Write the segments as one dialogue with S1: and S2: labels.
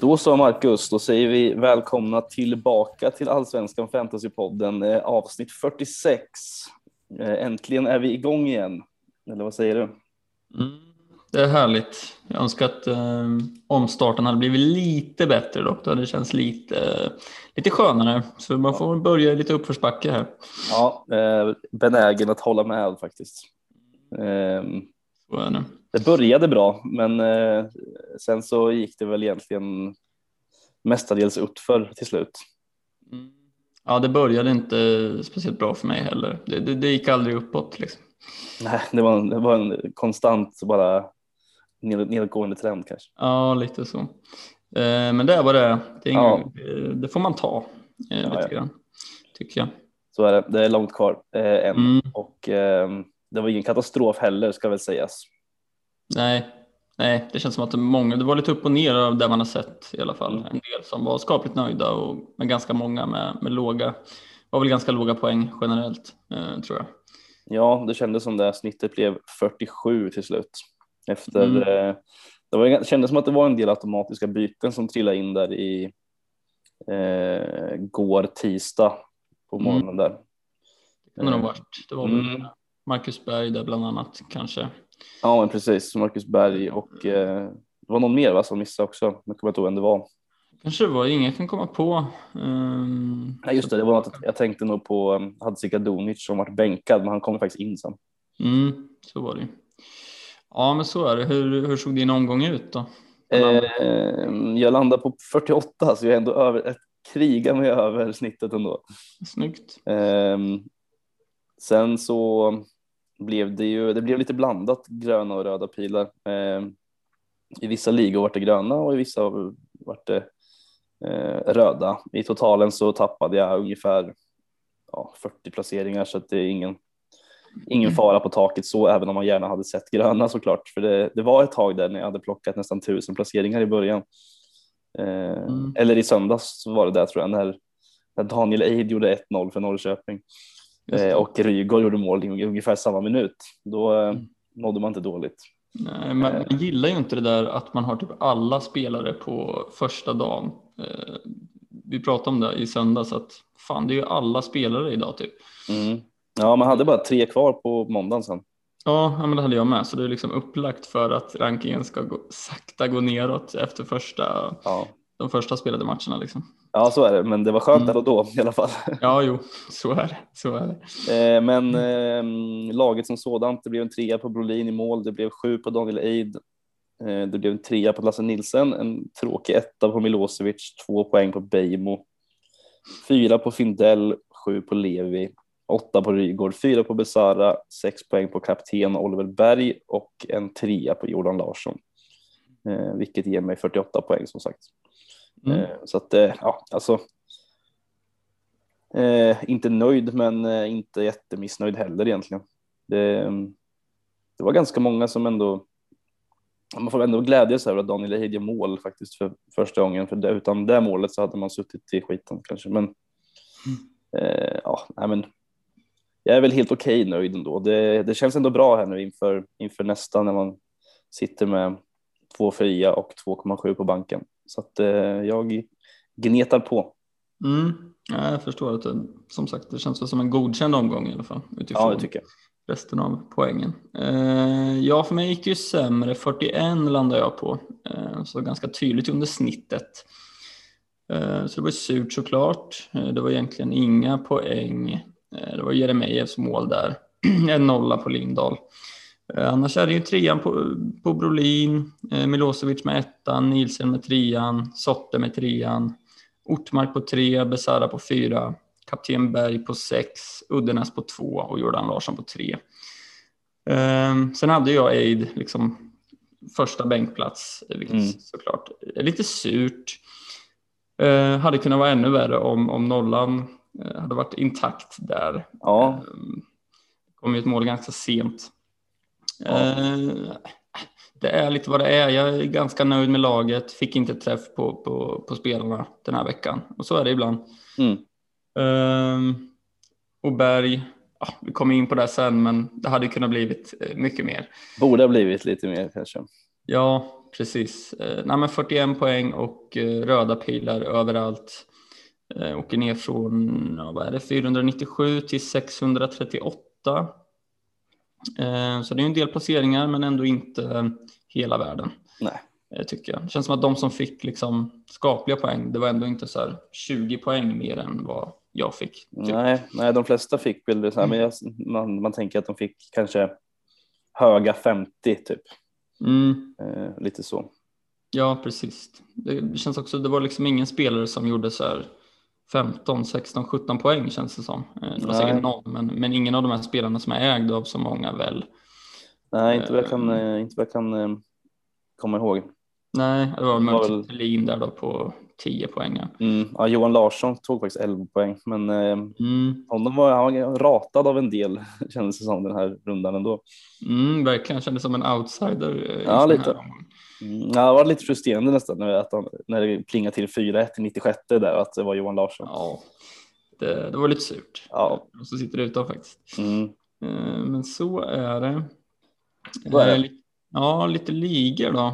S1: Då så Marcus, då säger vi välkomna tillbaka till Allsvenskan Fantasypodden eh, avsnitt 46. Eh, äntligen är vi igång igen. Eller vad säger du?
S2: Mm, det är härligt. Jag önskar att eh, omstarten hade blivit lite bättre dock. Hade det känts lite, lite skönare. Så man får börja i lite uppförsbacke här.
S1: Ja, eh, benägen att hålla med faktiskt. Eh,
S2: Så är det.
S1: Det började bra, men eh, sen så gick det väl egentligen mestadels utför till slut.
S2: Mm. Ja, det började inte speciellt bra för mig heller. Det, det, det gick aldrig uppåt liksom.
S1: Nej, det var, en- det var en konstant bara ned, nedåtgående trend kanske.
S2: Ja, lite så. Eh, men det vad det. Det, ingen,
S1: Ja.
S2: eh, det får man ta eh,
S1: Ja,
S2: lite
S1: ja.
S2: grann, tycker jag.
S1: Så är det. Det är långt kvar eh, än
S2: Mm.
S1: och eh, det var ingen katastrof heller ska väl sägas.
S2: Nej, nej, det känns som att många, det var lite upp och ner av det man har sett i alla fall.
S1: Mm.
S2: En del som var skapligt nöjda och med ganska många med, med låga, var väl ganska låga poäng generellt eh, tror jag.
S1: Ja, det kändes som det. Snittet blev 47 till slut. Efter,
S2: Mm.
S1: eh, det, var, det kändes som att det var en del automatiska byten som trillade in där i eh, går tisdag på
S2: Mm.
S1: morgonen där.
S2: Det kunde det ha varit. Det var
S1: Mm.
S2: Marcus Berg där bland annat kanske.
S1: Ja, men precis. Marcus Berg och eh, det var någon mer va, som missade också. Jag kommer inte ihåg vem det var.
S2: Kanske det var, ingen kan komma på. Um,
S1: Nej, just det. det var något, jag tänkte nog på um, Hadzika Donic som varit bänkad, men han kom faktiskt in sen.
S2: Mm, så var det. Ja, men så är det. Hur, hur såg din omgång ut då?
S1: Eh, jag landade på 48, så jag är ändå över, ett krigar mig över snittet ändå.
S2: Snyggt.
S1: Ehm, sen så blev det ju, det blev lite blandat gröna och röda pilar. Ehm, I vissa ligor var det gröna och i vissa var det eh, röda. I totalen så tappade jag ungefär ja, 40 placeringar så att det är ingen, ingen fara på taket så även om man gärna hade sett gröna såklart. För det, det var ett tag där när jag hade plockat nästan tusen placeringar i början. Eh,
S2: Mm.
S1: Eller i söndags så var det där tror jag när, när Daniel Eid gjorde 1-0 för Norrköping. Eh, och Rygaard gjorde mål i ungefär samma minut. Då eh,
S2: Mm.
S1: nådde man inte dåligt.
S2: Nej, man, man gillar ju inte det där att man har typ alla spelare på första dagen. Eh, vi pratade om det i söndags att fan det är ju alla spelare idag typ.
S1: Mm. Ja, man hade bara tre kvar på måndagen sen.
S2: Ja, ja, men det hade jag med. Så det är liksom upplagt för att rankingen ska gå, sakta gå neråt efter första,
S1: Ja.
S2: De första spelade matcherna. Liksom.
S1: ja, så är det. Men det var skönt
S2: Mm.
S1: där och då i alla fall.
S2: Ja, jo, så är det. Så är det.
S1: Eh, men eh, laget som sådant, det blev en trea på Brolin i mål. Det blev sju på Daniel Eid. Eh, det blev en trea på Lasse Nilsen. En tråkig etta på Milosevic. Två poäng på Beijmo. Fyra på Findell. Sju på Levi. Åtta på Rygård. Fyra på Besara. Sex poäng på kapten Oliver Berg och en trea på Jordan Larsson. Eh, vilket ger mig 48 poäng som sagt.
S2: Mm.
S1: Eh, Så att, eh, ja, alltså. Eh, inte nöjd, men inte jättemissnöjd heller egentligen. Det, det var ganska många som ändå. Man får ändå glädjas över att Daniel Eid gör mål faktiskt för första gången, för det, utan det målet så hade man suttit i skiten kanske. Men eh, ja, nej, men. Jag är väl helt okej nöjd ändå. Det, det känns ändå bra här nu inför, inför nästa när man sitter med två fria och 2,7 på banken. Så att eh, jag gnetar på.
S2: Mm. Ja, jag förstår att det, som sagt, det känns väl som en godkänd omgång i alla fall. Utifrån
S1: Ja, det tycker jag.
S2: resten av poängen. Eh, ja, för mig gick det ju sämre. 41 landade jag på, eh, så ganska tydligt under snittet. Eh, så det var surt såklart. Eh, det var egentligen inga poäng. Eh, det var Jeremejeffs mål där, en nolla på Lindahl. Eh, annars är det ju trean på, på Brolin, eh, Milosevic med ettan, Nielsen med trean, Sotte med trean, Ortmark på tre, Besara på fyra, Kapten Berg på sex, Uddenäs på två och Jordan Larsson på tre. Eh, sen hade jag Eid liksom första bänkplats, vilket
S1: Mm.
S2: såklart är lite surt. Hade kunnat vara ännu värre om, om nollan hade varit intakt där.
S1: Ja,
S2: Det kom ju ett mål ganska sent.
S1: Ja.
S2: Eh, Det är lite vad det är. Jag är ganska nöjd med laget. Fick inte träff på, på, på spelarna den här veckan. Och så är det ibland.
S1: mm.
S2: Ehm, och Berg ja, vi kommer in på det sen, men det hade kunnat blivit eh, mycket mer.
S1: Borde ha blivit lite mer kanske.
S2: Ja, precis. Eh, nej, men 41 poäng och röda pilar överallt. Åker ner från ja, vad är det, 497 till 638. Eh, så det är en del placeringar, men ändå inte hela världen.
S1: Nej.
S2: Eh, tycker jag. Det känns som att de som fick liksom skapliga poäng, det var ändå inte så här 20 poäng mer än vad jag fick. Typ.
S1: Nej, nej, de flesta fick väl det så här, men jag, man, man tänker att de fick kanske höga 50 typ.
S2: Mm,
S1: Eh, lite så.
S2: ja, precis. Det, det känns också, det var liksom ingen spelare som gjorde så här 15, 16, 17 poäng känns det som. Eh, Det var
S1: Nej.
S2: säkert någon, men, men ingen av de här spelarna som är ägda av så många väl.
S1: Nej, inte vad jag kan, eh, inte vad kan eh, komma ihåg.
S2: Nej, det var möjligtvis
S1: väl-
S2: Thelin där då på 10 poäng.
S1: Mm. Ja, Johan Larsson tog faktiskt 11 poäng, men eh,
S2: Mm,
S1: honom var, han var ratad av en del kändes det som den här rundan ändå.
S2: mm, verkligen, kändes som en outsider. eh,
S1: Ja, lite.
S2: här.
S1: Mm. Det var lite frustrerande nästan när, att han, när det plingade till 4-1 i 96 där att det var Johan Larsson.
S2: Ja, det, det var lite surt.
S1: Ja.
S2: Och så sitter det utan faktiskt.
S1: Mm.
S2: Eh, Men så är det.
S1: Så är det.
S2: Eh, Ja, lite ligor då.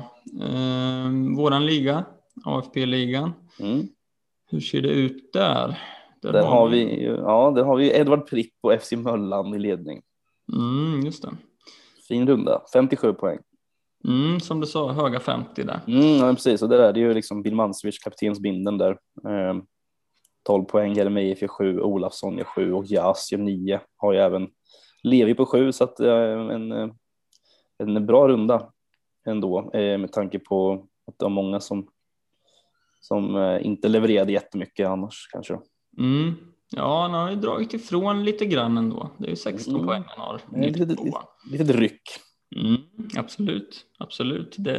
S2: Eh, Våran liga, AFP-ligan.
S1: Mm.
S2: Hur ser det ut där?
S1: Där har vi, ju- ja, där har vi Edvard Pripp och FC Möllan i ledning.
S2: Mm, just det.
S1: Fin runda, 57 poäng.
S2: Mm, som du sa, höga 50 där.
S1: Mm, ja, precis, och där är det ju liksom Bill Mansvich, kaptensbinden där. Eh, 12 poäng, Jeremejeff gör 7, Olafsson gör 7 och Jas gör 9. Har ju även Levi på 7 så att eh, en, eh, en bra runda ändå eh, med tanke på att det var många som, som eh, inte levererade jättemycket annars kanske.
S2: Mm. Ja, han har ju dragit ifrån lite grann ändå. Det är ju 16
S1: Mm.
S2: poäng han har.
S1: Det är lite,
S2: 92.
S1: lite, lite ryck.
S2: Mm, absolut, absolut. Det,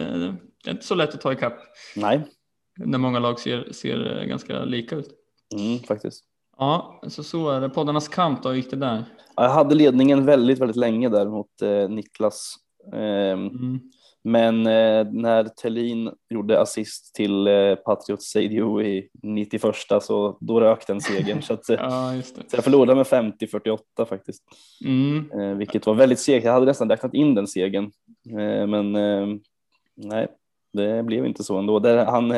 S2: det är inte så lätt att ta ikapp
S1: Nej,
S2: när många lag ser, ser ganska lika ut.
S1: mm, faktiskt.
S2: Ja, så så är det. Poddarnas kamp då, hur gick det där?
S1: Ja, Jag hade ledningen väldigt, väldigt länge där mot eh, Niklas. Ehm,
S2: Mm.
S1: Men eh, när Tellin gjorde assist till eh, Patriot Seidio i 91 så då rök den segern. så, att, eh,
S2: Ja,
S1: så jag förlorade med 50-48 faktiskt,
S2: Mm.
S1: eh, vilket var väldigt segt. Jag hade nästan räknat in den segern, eh, men eh, nej, det blev inte så ändå. Där, han,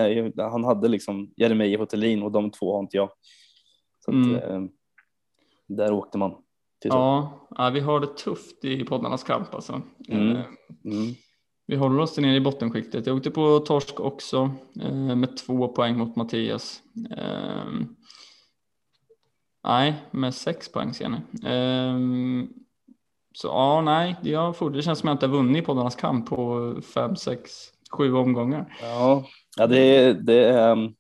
S1: han hade liksom Jeremejeff och Tellin och de två har inte jag. Så att,
S2: Mm.
S1: där åkte man.
S2: Ja, ja, vi har det tufft i poddarnas kamp alltså.
S1: Mm. Mm.
S2: Vi håller oss nere i bottenskiktet. Jag åkte på torsk också eh, med två poäng mot Mattias. Eh, nej, med sex poäng ser ni. Eh, så ja, nej, jag får, det känns som att jag inte har vunnit poddarnas kamp på fem, sex, sju omgångar.
S1: Ja, ja det, det, är,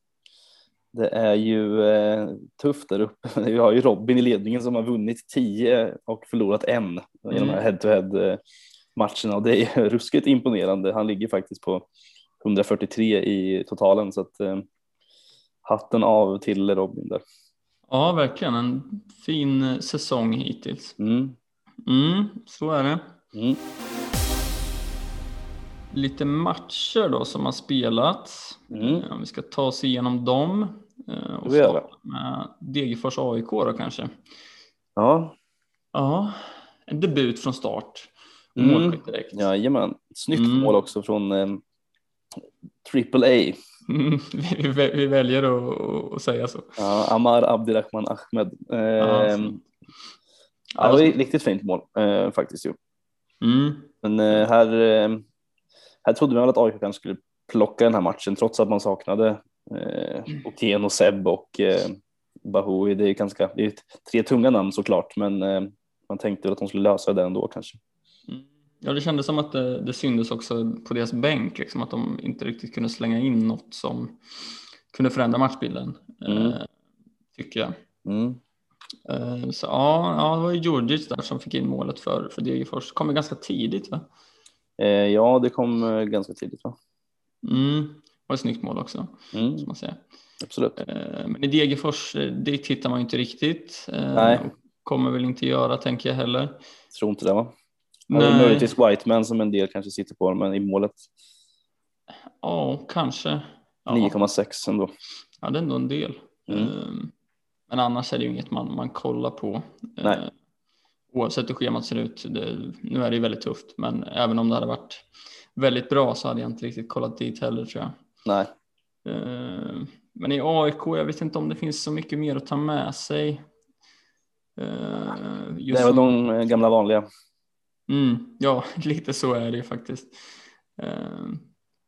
S1: det är ju eh, tufft där uppe. Vi har ju Robin i ledningen som har vunnit 10 och förlorat en i de här
S2: Mm.
S1: head-to-head eh, matcherna och det är ruskigt imponerande. Han ligger faktiskt på 143 i totalen så att eh, hatten av till Robin där.
S2: Ja, verkligen en fin eh, säsong hittills.
S1: Mm.
S2: Mm, så är det.
S1: Mm.
S2: Lite matcher då som har spelats.
S1: Mm.
S2: Eh, Om vi ska ta oss igenom dem. eh, Och starta med Degerfors AIK då kanske.
S1: Ja,
S2: Ja, en debut från start.
S1: Mm.
S2: Målskytt direkt.
S1: jajamän. Snyggt
S2: Mm.
S1: mål också från eh, Triple A.
S2: Mm, vi, vi- vi väljer att, att säga så.
S1: Ja, Amar Abdirahman Ahmed. Eh,
S2: Ja,
S1: ja,
S2: fint.
S1: det var
S2: Ja,
S1: ett riktigt fint mål eh, faktiskt. Ju.
S2: Mm,
S1: Men eh, här, eh, här trodde man väl att AIK kanske skulle plocka den här matchen trots att man saknade eh, Oken och Seb och eh, Bahoui. Det är ganska, det är tre tunga namn såklart, men eh, man tänkte väl att de skulle lösa det ändå kanske.
S2: Mm. Ja, det kändes som att det, det syndes också på deras bänk, liksom, att de inte riktigt kunde slänga in något som kunde förändra matchbilden,
S1: Mm.
S2: eh, tycker jag.
S1: Mm.
S2: Eh, så ja, ja, det var ju Djurdjic där som fick in målet för, för Degerfors. Kommer ganska tidigt va?
S1: Eh, ja, det kom eh, ganska tidigt va?
S2: Mm. Det var ett snyggt mål också,
S1: Mm,
S2: man säga.
S1: absolut.
S2: Eh, men i Degerfors, eh, dit hittar man ju inte riktigt. eh,
S1: Nej.
S2: Kommer väl inte göra, tänker jag heller.
S1: Tror inte det va? Nej. Möjligtvis Whiteman som en del kanske sitter på, men i målet
S2: Ja, kanske. Ja.
S1: 9,6 ändå.
S2: Ja, det är ändå en del.
S1: Mm.
S2: Ehm, Men annars är det ju inget man, man kollar på.
S1: Nej.
S2: Ehm, oavsett hur schemat ser ut. Det, nu är det ju väldigt tufft, men även om det hade varit väldigt bra så hade jag inte riktigt kollat dit heller tror jag.
S1: Nej,
S2: Eh, Men i AIK, jag vet inte om det finns så mycket mer att ta med sig.
S1: Det
S2: Just
S1: är väl de gamla vanliga.
S2: Mm, ja, lite så är det ju faktiskt. Eh,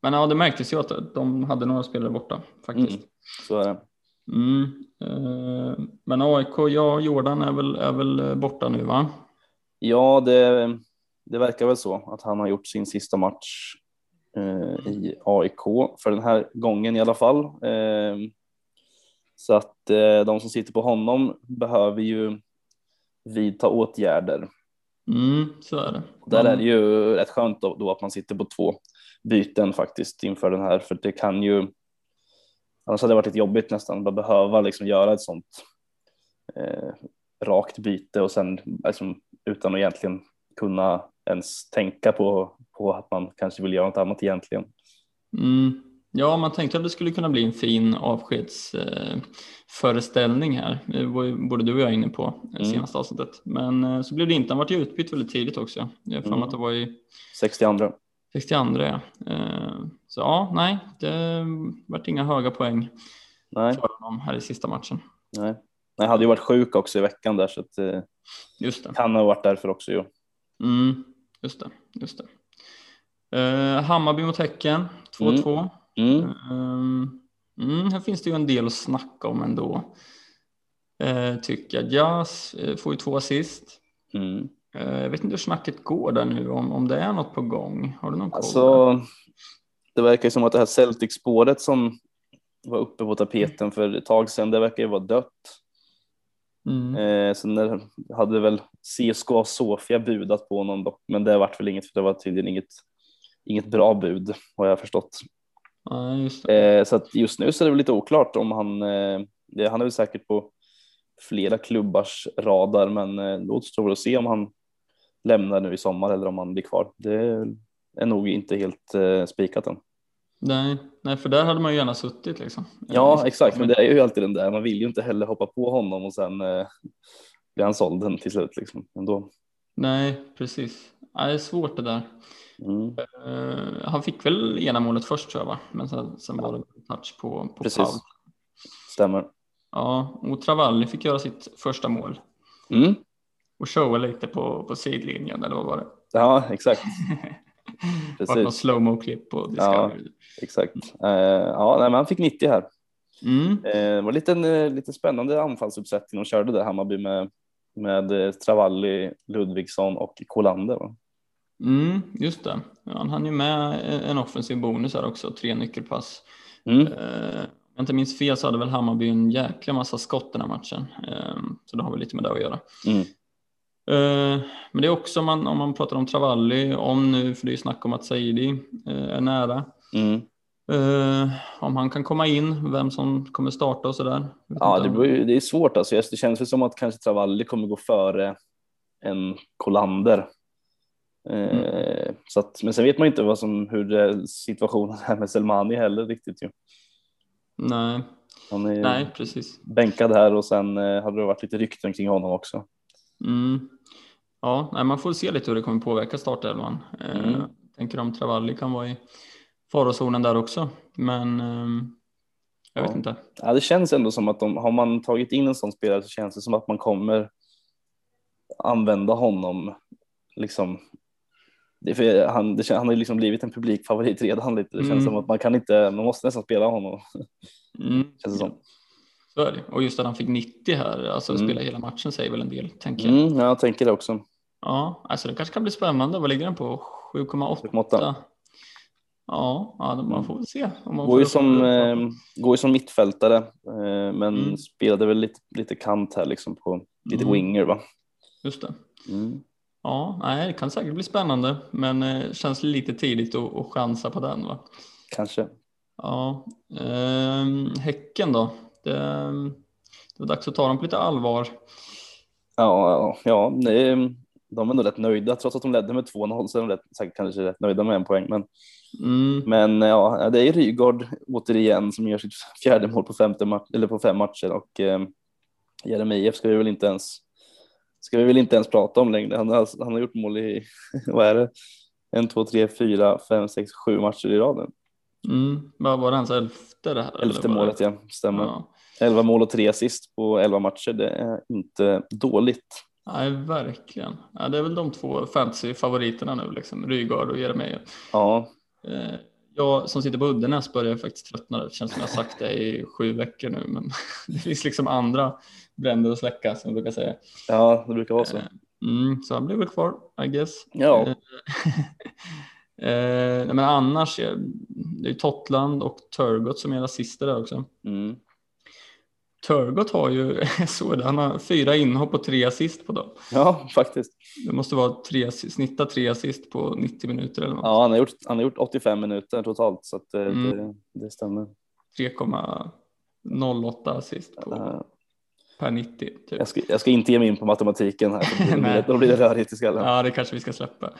S2: Men ja, det märktes ju att de hade några spelare borta faktiskt.
S1: Mm. Så är det.
S2: Mm. eh, Men AIK, ja, Jordan är väl, är väl borta nu va?
S1: Ja, det, det verkar väl så att han har gjort sin sista match eh, i AIK för den här gången i alla fall. Eh, så att eh, de som sitter på honom behöver ju vidta åtgärder.
S2: Mm, så är det.
S1: Där är det ju rätt skönt då, då att man sitter på två byten faktiskt inför den här, för det kan ju annars hade det varit lite jobbigt nästan att behöva liksom göra ett sånt eh, rakt byte och sen liksom, utan att egentligen kunna ens tänka på, på att man kanske vill göra något annat egentligen.
S2: Mm. Ja, man tänkte att det skulle kunna bli en fin avskedsföreställning här. Det var både du och jag inne på eh,
S1: Mm.
S2: senaste avsnittet. Men eh, så blev det inte. Han vart ju utbytt väldigt tidigt också. Jag har
S1: Mm.
S2: att det var i
S1: 62.
S2: 62 ja. Eh, Så ja, nej, det vart inga höga poäng
S1: Nej,
S2: för honom här i sista matchen.
S1: nej. Jag hade ju varit sjuk också i veckan där så att
S2: Just det.
S1: kan ha varit därför också ju.
S2: Mm, just det, just det. Hammarby mot Häcken, 2-2.
S1: Mm.
S2: Mm. Mm, här finns det ju en del att snacka om ändå. Eh, tycker jag. Jas eh, får ju två assist.
S1: Mm.
S2: Eh, jag vet inte hur snacket går där nu, om, om det är något på gång. Har du någon koll?
S1: Alltså, det verkar ju som att det här Celtic-spåret som var uppe på tapeten för ett tag sedan, det verkar ju vara dött.
S2: Mm.
S1: Eh, sen där hade väl CSKA Sofia budat på honom dock, men det vart väl inget för det var tydligen inget, inget bra bud har jag förstått.
S2: Ja.
S1: Eh, så att just nu så är det väl lite oklart om han, eh, det, han är väl säkert på flera klubbars radar, men eh, det återstår väl att se om han lämnar nu i sommar eller om han blir kvar. Det är nog inte helt eh, spikat än.
S2: Nej, nej, för där hade man ju gärna suttit liksom.
S1: Ja, exakt, men det är ju alltid den där, man vill ju inte heller hoppa på honom och sen eh, blir han såld till slut liksom. Ändå.
S2: Nej, precis. Ja, det är svårt det där.
S1: Mm.
S2: Eh, han fick väl ena målet först tror jag, va? men sen, sen var det en touch på, på
S1: Precis.
S2: Paul.
S1: Stämmer.
S2: Ja, och Travalli fick göra sitt första mål
S1: Mm.
S2: och showa lite på, på sidlinjen, eller vad var det?
S1: Ja, exakt.
S2: Det var någon
S1: Precis.
S2: slowmo-klipp på
S1: Ja.
S2: Discovery.
S1: exakt. Eh, ja, nej, men han fick 90 här.
S2: Mm.
S1: Eh, det var lite, en, lite spännande anfallsuppsättning de körde där Hammarby med, med Travalli, Ludvigsson och Kolander. Va?
S2: Mm, just det. Han hann ju med en offensiv bonus här också, tre nyckelpass.
S1: Mm.
S2: Eh, om jag inte minns fel så hade väl Hammarby en jäkla massa skott den här matchen. Eh, så det har väl lite med det att göra.
S1: Mm.
S2: Eh, men det är också om man, om man pratar om Travalli, om nu, för det är ju snack om att Saidi eh, är nära.
S1: Mm.
S2: Eh, om han kan komma in, vem som kommer starta och sådär.
S1: Ja, det, beror det är svårt alltså. Det känns som att kanske Travalli kommer gå före en Kolander. Eh, så att, men sen vet man inte vad som, hur det, situationen är med Selmani heller riktigt ju.
S2: Nej,
S1: Han är
S2: nej, precis.
S1: bänkad här och sen eh, hade det varit lite rykten kring honom också.
S2: Mm. Ja, man får se lite hur det kommer påverka startelvan. Eh,
S1: Mm.
S2: Tänker om Travalli kan vara i farozonen där också, men jag vet
S1: Ja.
S2: inte.
S1: Ja, det känns ändå som att de, har man tagit in en sån spelare så känns det som att man kommer använda honom liksom. Det för han, det, han har ju liksom blivit en publikfavorit redan lite. Det känns
S2: Mm.
S1: som att man kan inte, man måste nästan spela honom.
S2: Mm.
S1: Känns det som.
S2: Så är det. Och just att han fick 90 här, alltså
S1: Mm.
S2: spela hela matchen säger väl en del, tänker jag.
S1: Mm, ja, jag tänker det också.
S2: Ja, alltså det kanske kan bli spännande. Vad ligger den på? 7,8?
S1: 7,8.
S2: Ja, ja, man får väl se. Om man
S1: Går ju som, eh, går ju som mittfältare, eh, men
S2: Mm.
S1: spelade väl lite, lite kant här liksom på lite
S2: Mm.
S1: winger va.
S2: Just det.
S1: Mm.
S2: Ja, nej, det kan säkert bli spännande, men eh, känns lite tidigt att, att chansa på den. Va?
S1: Kanske.
S2: Ja, ehm, Häcken då? Det, det var dags att ta dem på lite allvar.
S1: Ja, ja, det är, de är nog rätt nöjda trots att de ledde med 2-0 så är de rätt, säkert kanske rätt nöjda med en poäng. Men,
S2: Mm,
S1: men ja, det är Rygaard återigen som gör sitt fjärde mål på, femte match, eller på fem matcher och eh, Jeremejeff ska vi väl inte ens ska vi väl inte ens prata om längre. Han har, han har gjort mål i, vad är det, en, två, tre, fyra, fem, sex, sju matcher i raden.
S2: Mm. Vad var det hans elfte det här?
S1: Elfte målet, ja, stämmer.
S2: Ja.
S1: Elva mål och tre assist på elva matcher, det är inte dåligt.
S2: Nej, verkligen. Ja, det är väl de två fantasy-favoriterna nu, liksom. Rygaard och Jeremejeff.
S1: Ja,
S2: Eh, jag som sitter på Uddenäs börjar faktiskt tröttna. Det känns som jag har sagt det i sju veckor nu, men det finns liksom andra bränder att släcka som jag brukar säga.
S1: ja det brukar vara så.
S2: Eh, Mm, så han blir väl kvar, I guess.
S1: Ja.
S2: Eh, eh, men annars, är det är Totland och Turgott som är rasister där också.
S1: Mm.
S2: Turgott har ju, så är det, han har fyra inhopp och tre assist på dem.
S1: Ja, faktiskt.
S2: Det måste vara tre, snitta tre assist på 90 minuter eller något.
S1: Ja, han har gjort, han har gjort 85 minuter totalt så att eh,
S2: Mm.
S1: det, det stämmer.
S2: 3,08 assist på,
S1: Eh,
S2: per 90. Typ.
S1: Jag ska, jag ska inte ge mig in på matematiken här, då blir det, då blir det rörigt i skallen.
S2: Ja, det kanske vi ska släppa.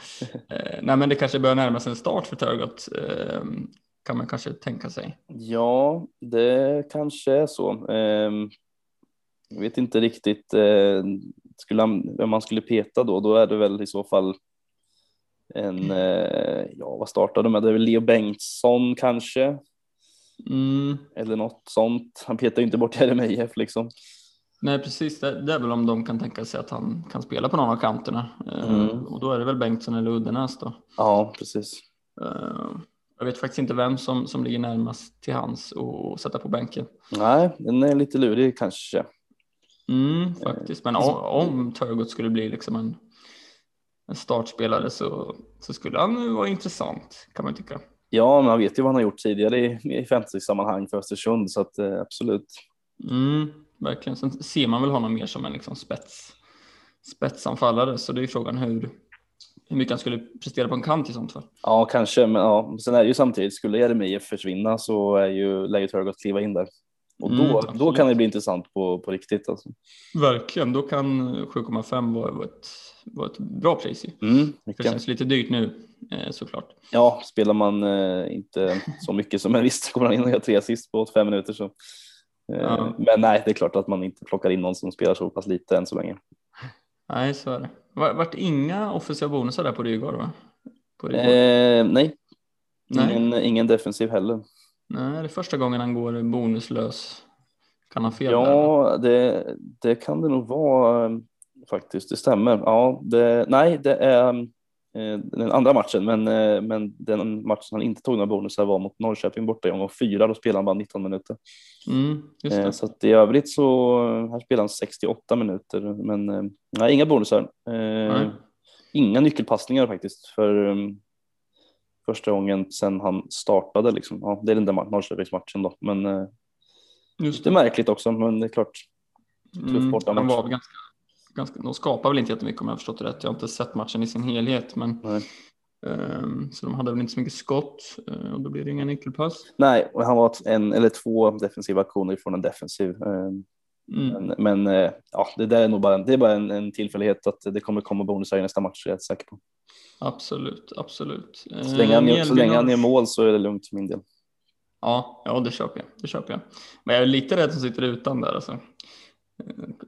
S2: Eh, nej, men det kanske börjar närma sig en start för Turgott. Eh, kan man kanske tänka sig.
S1: Ja, det kanske är så. Ehm, Jag vet inte riktigt. eh, Skulle han, vem man skulle peta då, då är det väl i så fall en, eh, ja vad startar de med? Det är väl Leo Bengtsson kanske,
S2: Mm,
S1: eller något sånt. Han petar ju inte bort Jeremejeff liksom.
S2: nej, precis. Det, det är väl om de kan tänka sig att han kan spela på någon av kanterna. Eh,
S1: Mm.
S2: Och då är det väl Bengtsson eller Uddenäs då.
S1: Ja, precis.
S2: Eh, jag vet faktiskt inte vem som, som ligger närmast till hans och sätta på bänken.
S1: Nej, den är lite lurig kanske.
S2: Mm, faktiskt. Men om, om Turgott skulle bli liksom en, en startspelare så, så skulle han ju vara intressant kan man tycka.
S1: Ja, men man vet ju vad han har gjort tidigare i, i fantasy-sammanhang för Östersund, så att eh, absolut.
S2: Mm, verkligen. Sen ser man väl honom mer som en liksom spets, spetsanfallare så det är frågan hur, hur mycket han skulle prestera på en kant i sånt fall.
S1: Ja, kanske, men ja, sen är det ju samtidigt, skulle Jeremejeff försvinna så är ju, lär ju Turgott kliva in där. Och då,
S2: Mm,
S1: då kan det bli intressant på, på riktigt. Alltså.
S2: Verkligen, då kan 7,5 vara, vara, ett, vara ett bra pris.
S1: Mm,
S2: Det känns lite dyrt nu eh, såklart.
S1: Ja, spelar man eh, inte så mycket som en visst kommer han in och gör tre assist på 85 minuter så. Eh,
S2: Ja.
S1: Men nej, det är klart att man inte plockar in någon som spelar så pass lite än så länge.
S2: Nej, så är det. Var- Vart inga offensiva bonusar där på Rygaard va? På.
S1: Eh, nej,
S2: Nej.
S1: ingen, ingen defensiv heller.
S2: Nej, det är första gången han går bonuslös. Kan han fel?
S1: Ja, det, det kan det nog vara eh, faktiskt. Det stämmer. Ja, det, nej, det är eh, den andra matchen, men, eh, men den matchen han inte tog några bonusar var mot Norrköping borta i omgång fyra. Då spelade han bara 19 minuter.
S2: Mm,
S1: Eh,
S2: det.
S1: Så att i övrigt så här spelar han 68 minuter, men eh, nej, inga bonusar. Eh. Inga nyckelpassningar faktiskt för um, första gången sedan han startade. Liksom. Ja, det är den där ma- Norrköpingsmatchen då, men eh, är märkligt också. Men det är klart.
S2: Mm,
S1: bortamatch.
S2: han var ganska, ganska, de skapar väl inte jättemycket om jag har förstått det rätt. Jag har inte sett matchen i sin helhet, men
S1: Nej.
S2: Ehm, så de hade väl inte så mycket skott eh, och då blir det inga nyckelpass.
S1: Nej, och han var en eller två defensiva aktioner från en defensiv. eh,
S2: Mm.
S1: Men, men eh, ja, det där är nog bara, det är bara en, en tillfällighet att det kommer komma bonusar i nästa match. Jag är rätt säker på.
S2: Absolut, absolut.
S1: Så länge han, gör- så
S2: Mjällby
S1: länge han gör mål så är det lugnt för min del.
S2: Ja, ja, det köper jag. Det köper jag. Men jag är lite rädd som sitter utan där alltså. Eh,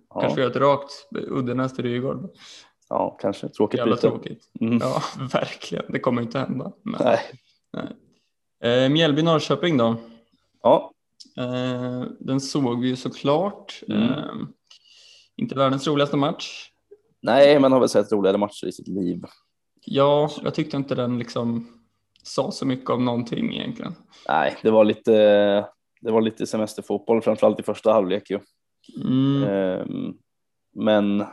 S1: Ja,
S2: Kanske gör ett rakt Uddenäs till Rygaard.
S1: Ja kanske. Tråkigt
S2: Jävla
S1: byte.
S2: tråkigt.
S1: Mm.
S2: Ja, verkligen. Det kommer inte hända. Men,
S1: Nej.
S2: eh, Mjällby Norrköping då.
S1: Ja,
S2: Eh, den såg vi ju såklart.
S1: Mm.
S2: Eh, inte världens roligaste match.
S1: nej, man har väl sett roligare matcher i sitt liv.
S2: Ja, jag tyckte inte den liksom sa så mycket om någonting egentligen.
S1: Nej, det var lite, det var lite semesterfotboll, framförallt i första halvlek ju.
S2: Mm.
S1: Ehm, Men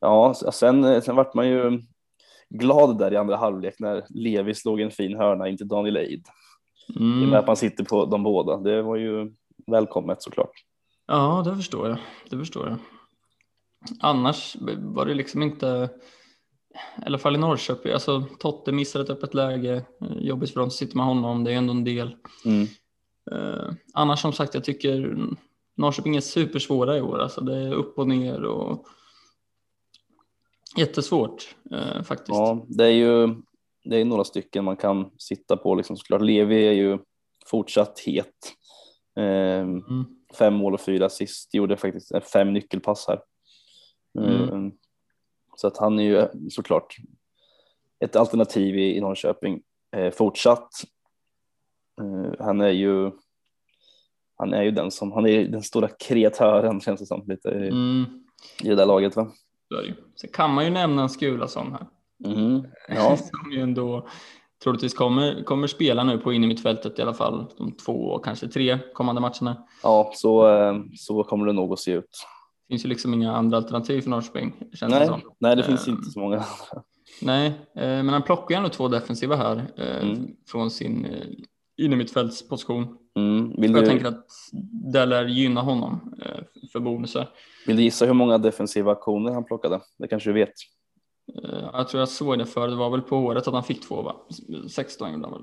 S1: ja, sen, sen vart man ju glad där i andra halvlek när Levi slog en fin hörna in till Daniel Eid. I och med
S2: Mm.
S1: att man sitter på de båda. Det var ju välkommet såklart.
S2: Ja, det förstår jag. Det förstår jag. Annars var det liksom inte, i alla fall i Norrköping, alltså Totte missade ett öppet läge, eh, jobbigt för dem sitter med honom, det är ändå en del.
S1: Mm.
S2: Eh, annars som sagt, jag tycker Norrköping är supersvåra i år, alltså det är upp och ner och jättesvårt eh, faktiskt.
S1: Ja, det är ju det är några stycken man kan sitta på liksom såklart. Levi är ju fortsatt het. Ehm,
S2: Mm.
S1: Fem mål och fyra assist, gjorde faktiskt eh, fem nyckelpass här.
S2: Mm.
S1: Eh, Så att han är ju såklart ett alternativ i, i Norrköping eh, fortsatt. Eh, han är ju han är ju den som, han är den stora kreatören känns det som lite i,
S2: Mm.
S1: i det där laget va?
S2: Så det. Sen kan man ju nämna en Skulason här.
S1: Mhm. Ja,
S2: Som ju ändå troligtvis kommer, kommer spela nu på innermittfältet i alla fall de två, kanske tre kommande matcherna.
S1: ja så, eh, så kommer det nog att se ut.
S2: Det finns ju liksom inga andra alternativ för Norrköping. Känns det
S1: Nej,
S2: som.
S1: nej det finns
S2: Eh,
S1: inte så många.
S2: Nej, eh, men han plockar ju ändå två defensiva här
S1: Mm.
S2: från sin innermittfältsposition.
S1: Mm.
S2: Och jag
S1: du,
S2: tänker att det lär gynna honom eh, för bonusar.
S1: vill du gissa hur många defensiva aktioner han plockade? Det kanske du vet?
S2: Eh, Jag tror jag såg det för det var väl på året att han fick två va? 16 gjorde han väl?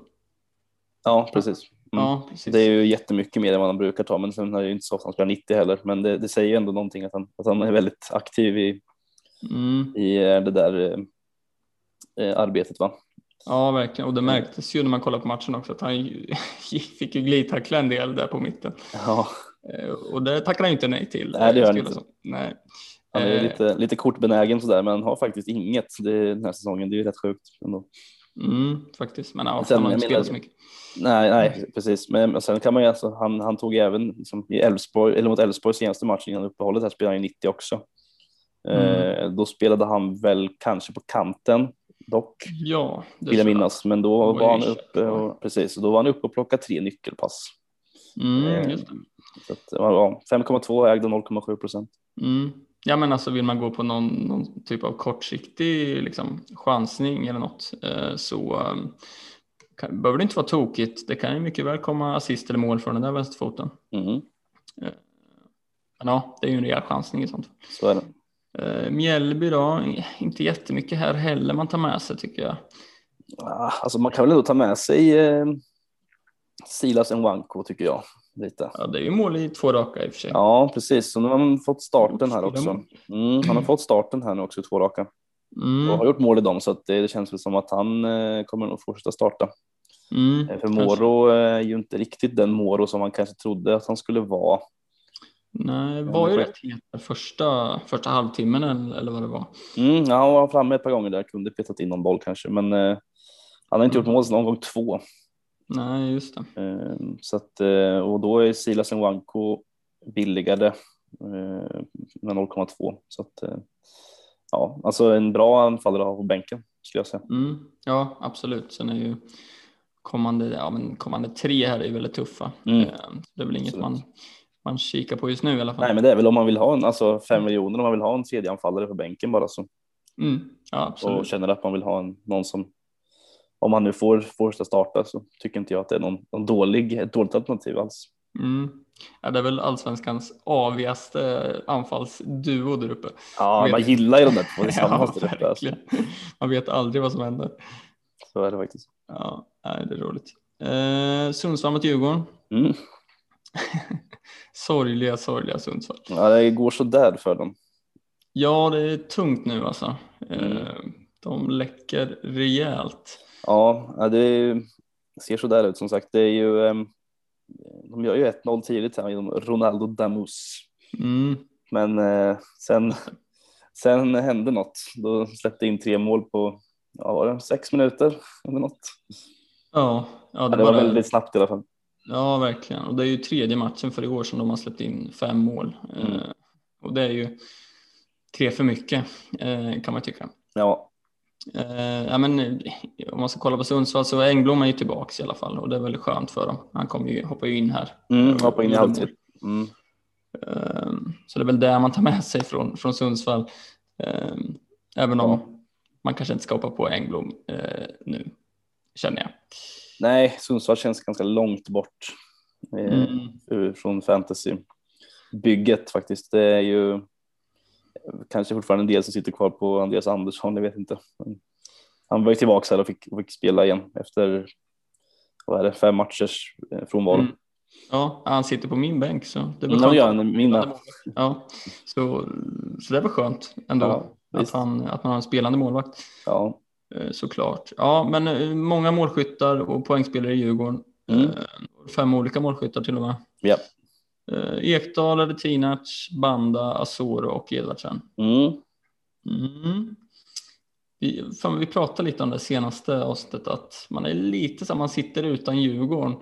S1: Ja, precis. Mm.
S2: Ja, precis.
S1: Det är ju jättemycket mer än vad han brukar ta, men sen är det ju inte så ofta han spelar 90 heller. Men det, det säger ju ändå någonting att han, att han är väldigt aktiv i,
S2: Mm.
S1: i eh, det där eh, arbetet. Va?
S2: Ja, verkligen. Och det märktes ju när man kollade på matchen också att han fick ju glidtackla en del där på mitten.
S1: Ja,
S2: Eh, Och det tackar han ju inte nej till.
S1: Nej, det gör han
S2: Skulason. Nej.
S1: han är
S2: Eh,
S1: lite, lite kortbenägen sådär, men han har faktiskt inget det, den här säsongen. Det är ju rätt sjukt. Ändå.
S2: Mm, faktiskt, men ja,
S1: Sen,
S2: han har inte spelat så mycket.
S1: Nej, nej, precis. Men sen kan man ju alltså, han, han tog även liksom, i Elfsborg, eller mot Elfsborg senaste matchen innan uppehållet, här spelade han ju 90 också. Eh, då spelade han väl kanske på kanten dock,
S2: Ja, det
S1: vill jag minnas. Men då
S2: var
S1: var, han uppe och, precis, och då var han uppe och plockade tre nyckelpass.
S2: Mm,
S1: Eh,
S2: just det.
S1: Så ja, 5,2 ägde 0,7 procent.
S2: Mm. Ja, men alltså vill man gå på någon, någon typ av kortsiktig liksom, chansning eller något eh, så eh, kan, behöver det inte vara tokigt. Det kan ju mycket väl komma assist eller mål från den där vänsterfoten.
S1: Mm,
S2: Men ja, det är ju en rejäl chansning i sånt
S1: så är det.
S2: Eh, Mjällby då, inte jättemycket här heller man tar med sig tycker jag.
S1: Ah, Alltså man kan väl ändå ta med sig eh, Silas Nwanko tycker jag. Lite.
S2: Ja, det är ju mål i två raka i och för sig.
S1: Ja, precis. Så nu har han fått starten här också. Mm, han har fått starten här nu också, två raka.
S2: Mm,
S1: Och har gjort mål i dem, så att det, det känns väl som att han eh, kommer nog fortsätta starta.
S2: mm,
S1: Eh, För
S2: kanske.
S1: Moro eh, är ju inte riktigt den Moro som man kanske trodde att han skulle vara.
S2: Nej, var ju rätt het första, första halvtimmen eller, vad det var.
S1: Mm, ja, han var framme ett par gånger där, kunde petat in någon boll kanske, men eh, han har inte gjort mål sedan omgång två.
S2: Nej, just det.
S1: Eh, så att, eh, och då är Silas Nwanko billigare eh, med 0,2. Så att, eh, ja, alltså en bra anfallare att ha på bänken skulle jag säga.
S2: Mm, ja, absolut. Sen är ju kommande, ja, men kommande tre här är ju väldigt tuffa.
S1: Mm.
S2: Eh, Det är väl inget man, man kikar på just nu i alla fall.
S1: Nej, men det är väl om man vill ha en, alltså fem miljoner om man vill ha en tredje anfallare på bänken bara så.
S2: Mm, ja,
S1: Och känner att man vill ha en, någon som, om man nu får, får starta så tycker inte jag att det är någon, någon dålig, ett dåligt alternativ alls.
S2: Mm. Ja, det är väl allsvenskans avigaste anfallsduo där uppe.
S1: Ja,
S2: Vet-
S1: man gillar ju de där två
S2: Ja,
S1: tillsammans. där uppe, alltså.
S2: Man vet aldrig vad som händer.
S1: Så är det faktiskt.
S2: Ja, det är roligt. Eh, Sundsvall mot Djurgården.
S1: Mm.
S2: Sorgliga, sorgliga Sundsvall.
S1: Ja, det går så där för dem.
S2: Ja, det är tungt nu alltså. Eh,
S1: Mm.
S2: De läcker rejält.
S1: Ja, det ser så där ut som sagt. Det är ju, ehm, de gör ju 1-0 tidigt här genom Ronaldo Damus.
S2: Mm.
S1: Men eh, sen, sen hände något. Då släppte in tre mål på, ja, var det sex minuter eller något.
S2: Ja, ja,
S1: Ja,
S2: det,
S1: det var
S2: bara,
S1: väldigt snabbt i alla fall.
S2: Ja, verkligen. Och det är ju tredje matchen för i år som de har släppt in fem mål.
S1: Mm.
S2: Eh, och det är ju tre för mycket eh, kan man tycka.
S1: Ja,
S2: Eh, ja, men, om man ska kolla på Sundsvall så är Engblom är ju tillbaks i alla fall och det är väldigt skönt för dem. Han kommer ju, hoppar ju in här.
S1: mm, hoppa in i halvtid. Mm.
S2: Så det är väl det man tar med sig från, från Sundsvall. Även om man kanske inte ska hoppa på Engblom nu, känner jag.
S1: Nej, Sundsvall känns ganska långt bort eh,
S2: Mm.
S1: från fantasybygget faktiskt. Det är ju kanske fortfarande en del som sitter kvar på Andreas Andersson, jag vet inte. Men han var ju tillbaka här och fick, fick spela igen efter vad är det, fem matchers eh, frånvaro.
S2: Mm. Ja, han sitter på min bänk så det väl
S1: Mm,
S2: skönt.
S1: han, mina.
S2: Ja, så, så det väl skönt ändå
S1: Ja,
S2: att, han, att man har en spelande målvakt.
S1: Ja,
S2: Såklart. Ja, men eh, många målskyttar och poängspelare i Djurgården.
S1: Mm.
S2: Eh, Fem olika målskyttar till och med.
S1: ja.
S2: Eh, Ekdal, Radetinac, Banda, Asoro och Edvardsen.
S1: Mm.
S2: Mm. Vi, fan, vi pratade lite om det senaste avsnittet att man är lite så man sitter utan Djurgården.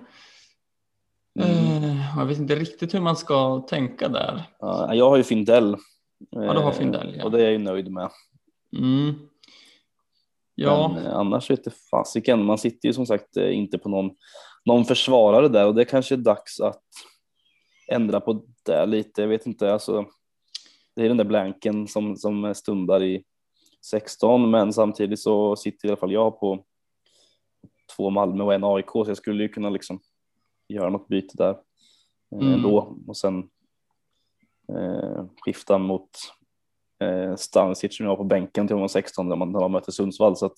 S1: Mm.
S2: Eh, jag vet inte riktigt hur man ska tänka där.
S1: Ja, jag har ju Findell.
S2: Ja, du har
S1: eh,
S2: Findell, ja.
S1: Och det är jag ju nöjd med.
S2: Mm. Ja,
S1: Men eh, annars vet det fasiken. Man sitter ju som sagt eh, inte på någon, någon försvarare där och det kanske är dags att ändra på det lite. Jag vet inte, alltså. Det är den där blanken som, som stundar i 16, men samtidigt så sitter i alla fall jag på två Malmö och en AIK, så jag skulle ju kunna liksom göra något byte där eh,
S2: Mm.
S1: ändå och sen eh, skifta mot eh, Stanisic som jag på bänken till omgång 16 när man, när man möter Sundsvall. Så att,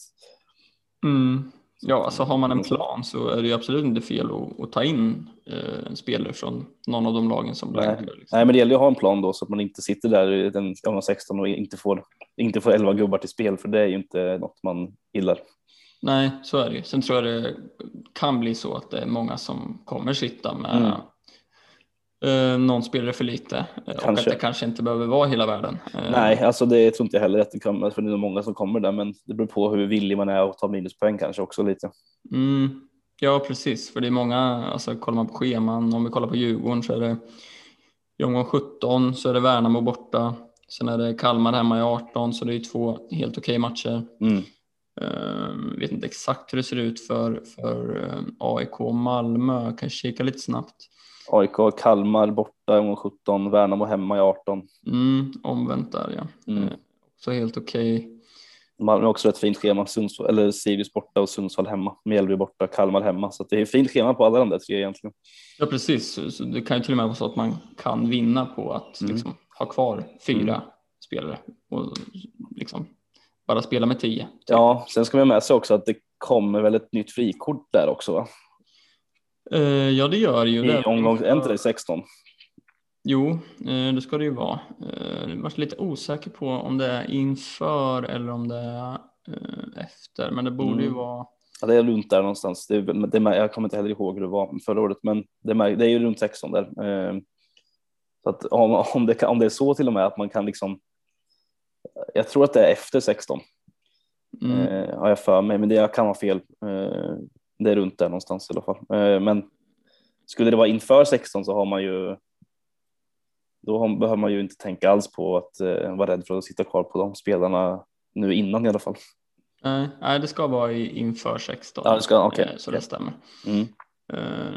S2: mm. ja, alltså har man en plan så är det ju absolut inte fel att, att ta in eh, en spelare från någon av de lagen som
S1: nej,
S2: blankar. Liksom.
S1: nej, men det gäller ju att ha en plan då så att man inte sitter där den omgång 16 och inte får, inte får 11 gubbar till spel, för det är ju inte något man gillar.
S2: Nej, så är det ju. Sen tror jag det kan bli så att det är många som kommer sitta med eh, någon spelare för lite eh, och att
S1: Kanske.
S2: det kanske inte behöver vara hela världen. Eh,
S1: Nej, alltså det tror inte jag heller att det kommer, för det är nog många som kommer där, men det beror på hur villig man är att ta minuspoäng kanske också lite.
S2: Mm, ja, precis. För det är många, alltså kollar man på scheman, om vi kollar på Djurgården så är det i omgång 17 så är det Värnamo borta. Sen är det Kalmar hemma i 18 så det är ju två helt okej matcher.
S1: Mm.
S2: Uh, vet inte exakt hur det ser ut för, för eh, AIK och Malmö. Jag kan kika lite snabbt.
S1: AIK, Kalmar borta i omgång 17, Värnamo hemma i 18.
S2: Mm, omvänt där ja.
S1: Mm.
S2: Eh, också helt okej.
S1: Malmö har också ett fint schema, Sundsvall, eller Sirius borta och Sundsvall hemma, Mjällby borta, Kalmar hemma. Så det är fint schema på alla de där tre egentligen.
S2: Ja precis, Så- så det kan ju till och med vara så att man kan vinna på att
S1: Mm.
S2: liksom, ha kvar fyra spelare och liksom bara spela med tio. typ.
S1: Ja, sen ska man ha med sig också att det kommer väl ett nytt frikort där också va?
S2: Eh, ja det gör ju
S1: I
S2: det.
S1: omgång, är inte det 16?
S2: Jo, eh, det ska det ju vara. Eh, Jag var lite osäker på om det är inför eller om det är eh, efter, men det borde ju
S1: Mm.
S2: vara
S1: Ja, det är runt där någonstans. Det, är- det, är- jag kommer inte heller ihåg hur det var förra året, men det är, det är ju runt 16 där. Eh, Så att om, om, det, om det är så till och med att man kan liksom. Jag tror att det är efter 16
S2: mm,
S1: eh, har jag för mig, men det jag kan ha fel. Det är runt där någonstans i alla fall. Eh, men skulle det vara inför 16 så har man ju. Då har, behöver man ju inte tänka alls på att eh, vara rädd för att sitta kvar på de spelarna nu innan i alla fall.
S2: nej, det ska vara inför 16.
S1: Ja, det ska- okej.
S2: Eh, Så det stämmer.
S1: Mm.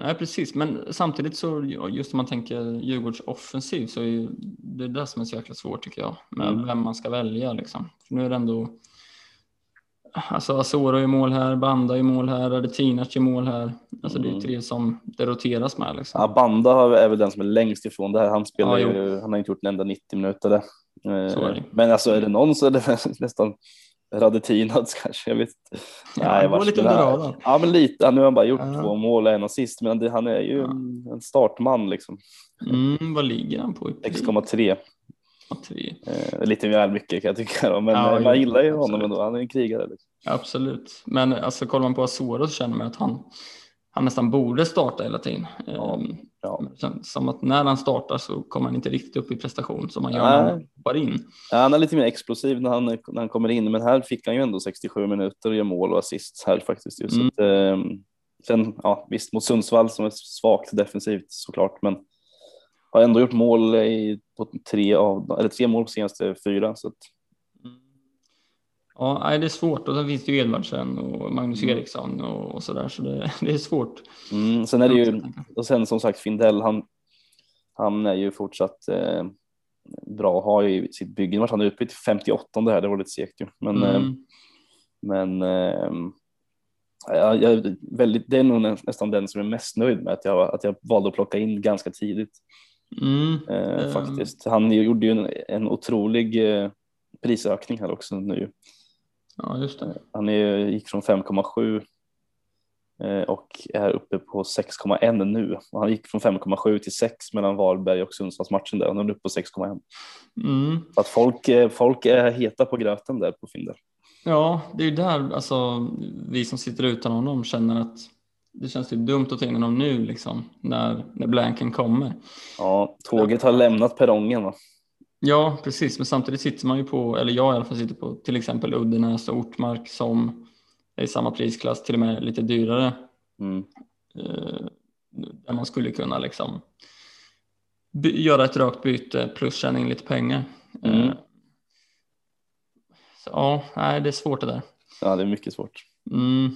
S2: Nej, precis, men samtidigt så just om man tänker Djurgårds offensiv så är det är det som är så jäkla svårt tycker jag med
S1: Mm.
S2: vem man ska välja liksom. För nu är det ändå Alltså Asoro är mål här, Banda är i mål här, Radetinac är mål här. Alltså det är
S1: Mm.
S2: tre som det roteras med liksom.
S1: Ja, Banda är väl den som är längst ifrån det här. Han spelar
S2: Ja,
S1: ju, han har inte gjort en enda 90 minuter där. Eh. Men alltså är det någon så är det nästan Radetinac kanske. Jag vet inte.
S2: Ja, går
S1: vars-
S2: lite under
S1: nej.
S2: radarn.
S1: Ja, men lite. Nu har han bara gjort
S2: Ja.
S1: två mål och en assist, men det, han är ju
S2: Ja.
S1: en, startman liksom.
S2: Mm, vad ligger han på? i pris?
S1: 6,3. Eh, lite väl mycket kan jag tycka. Men
S2: Ja,
S1: man gillar ju honom
S2: absolut.
S1: ändå. Han är en krigare. Liksom.
S2: Absolut, men alltså kollar man på Asoro så känner man att han, han nästan borde starta hela tiden.
S1: Ja,
S2: Ehm,
S1: ja.
S2: Som att när han startar så kommer han inte riktigt upp i prestation som han gör när han
S1: Nej.
S2: hoppar in.
S1: Ja, han är lite mer explosiv när han, när han kommer in, men här fick han ju ändå 67 minuter och gör mål och assist här faktiskt. Just.
S2: Mm.
S1: Att, eh, sen, ja, visst mot Sundsvall som är svagt defensivt såklart, men har ändå gjort mål i, på tre, av, eller tre mål på senaste fyra. Så att,
S2: Ja, det är svårt och sen finns det ju Edvardsen och Magnus
S1: Mm.
S2: Eriksson och, och sådär så det, det är svårt.
S1: mm, sen är det ju, och sen som sagt Findell, han, han är ju fortsatt eh, bra, har ju sitt bygge, vart han är uppe i 58 det här, det var lite segt ju. Men, eh,
S2: Mm.
S1: Men eh, jag, jag, väldigt, det är nog nä- nästan den som är mest nöjd med att jag, att jag valde att plocka in ganska tidigt.
S2: Mm.
S1: Eh,
S2: Ehm.
S1: faktiskt. Han gjorde ju en, en otrolig eh, prisökning här också nu.
S2: Ja, just det.
S1: Han är, gick från 5,7 eh, och är uppe på 6,1 nu. Han gick från 5,7 till 6 mellan Varberg och Sundsvallsmatchen där nu är han uppe på 6,1.
S2: Mm.
S1: Så att folk, eh, folk är heta på gröten där på Findel.
S2: Ja, det är ju där alltså, vi som sitter utan honom känner att det känns typ dumt att ta in honom nu liksom när, när blanken kommer.
S1: Ja, tåget har lämnat perrongen va?
S2: Ja, precis, men samtidigt sitter man ju på, eller jag i alla fall sitter på till exempel Uddenäs och Ortmark som är i samma prisklass, till och med lite dyrare.
S1: Mm.
S2: Eh, där man skulle kunna liksom göra ett rakt byte plus tjäna in lite pengar.
S1: Mm.
S2: Eh, så, ja, nej, det är svårt det där.
S1: Ja, det är mycket svårt.
S2: Mm,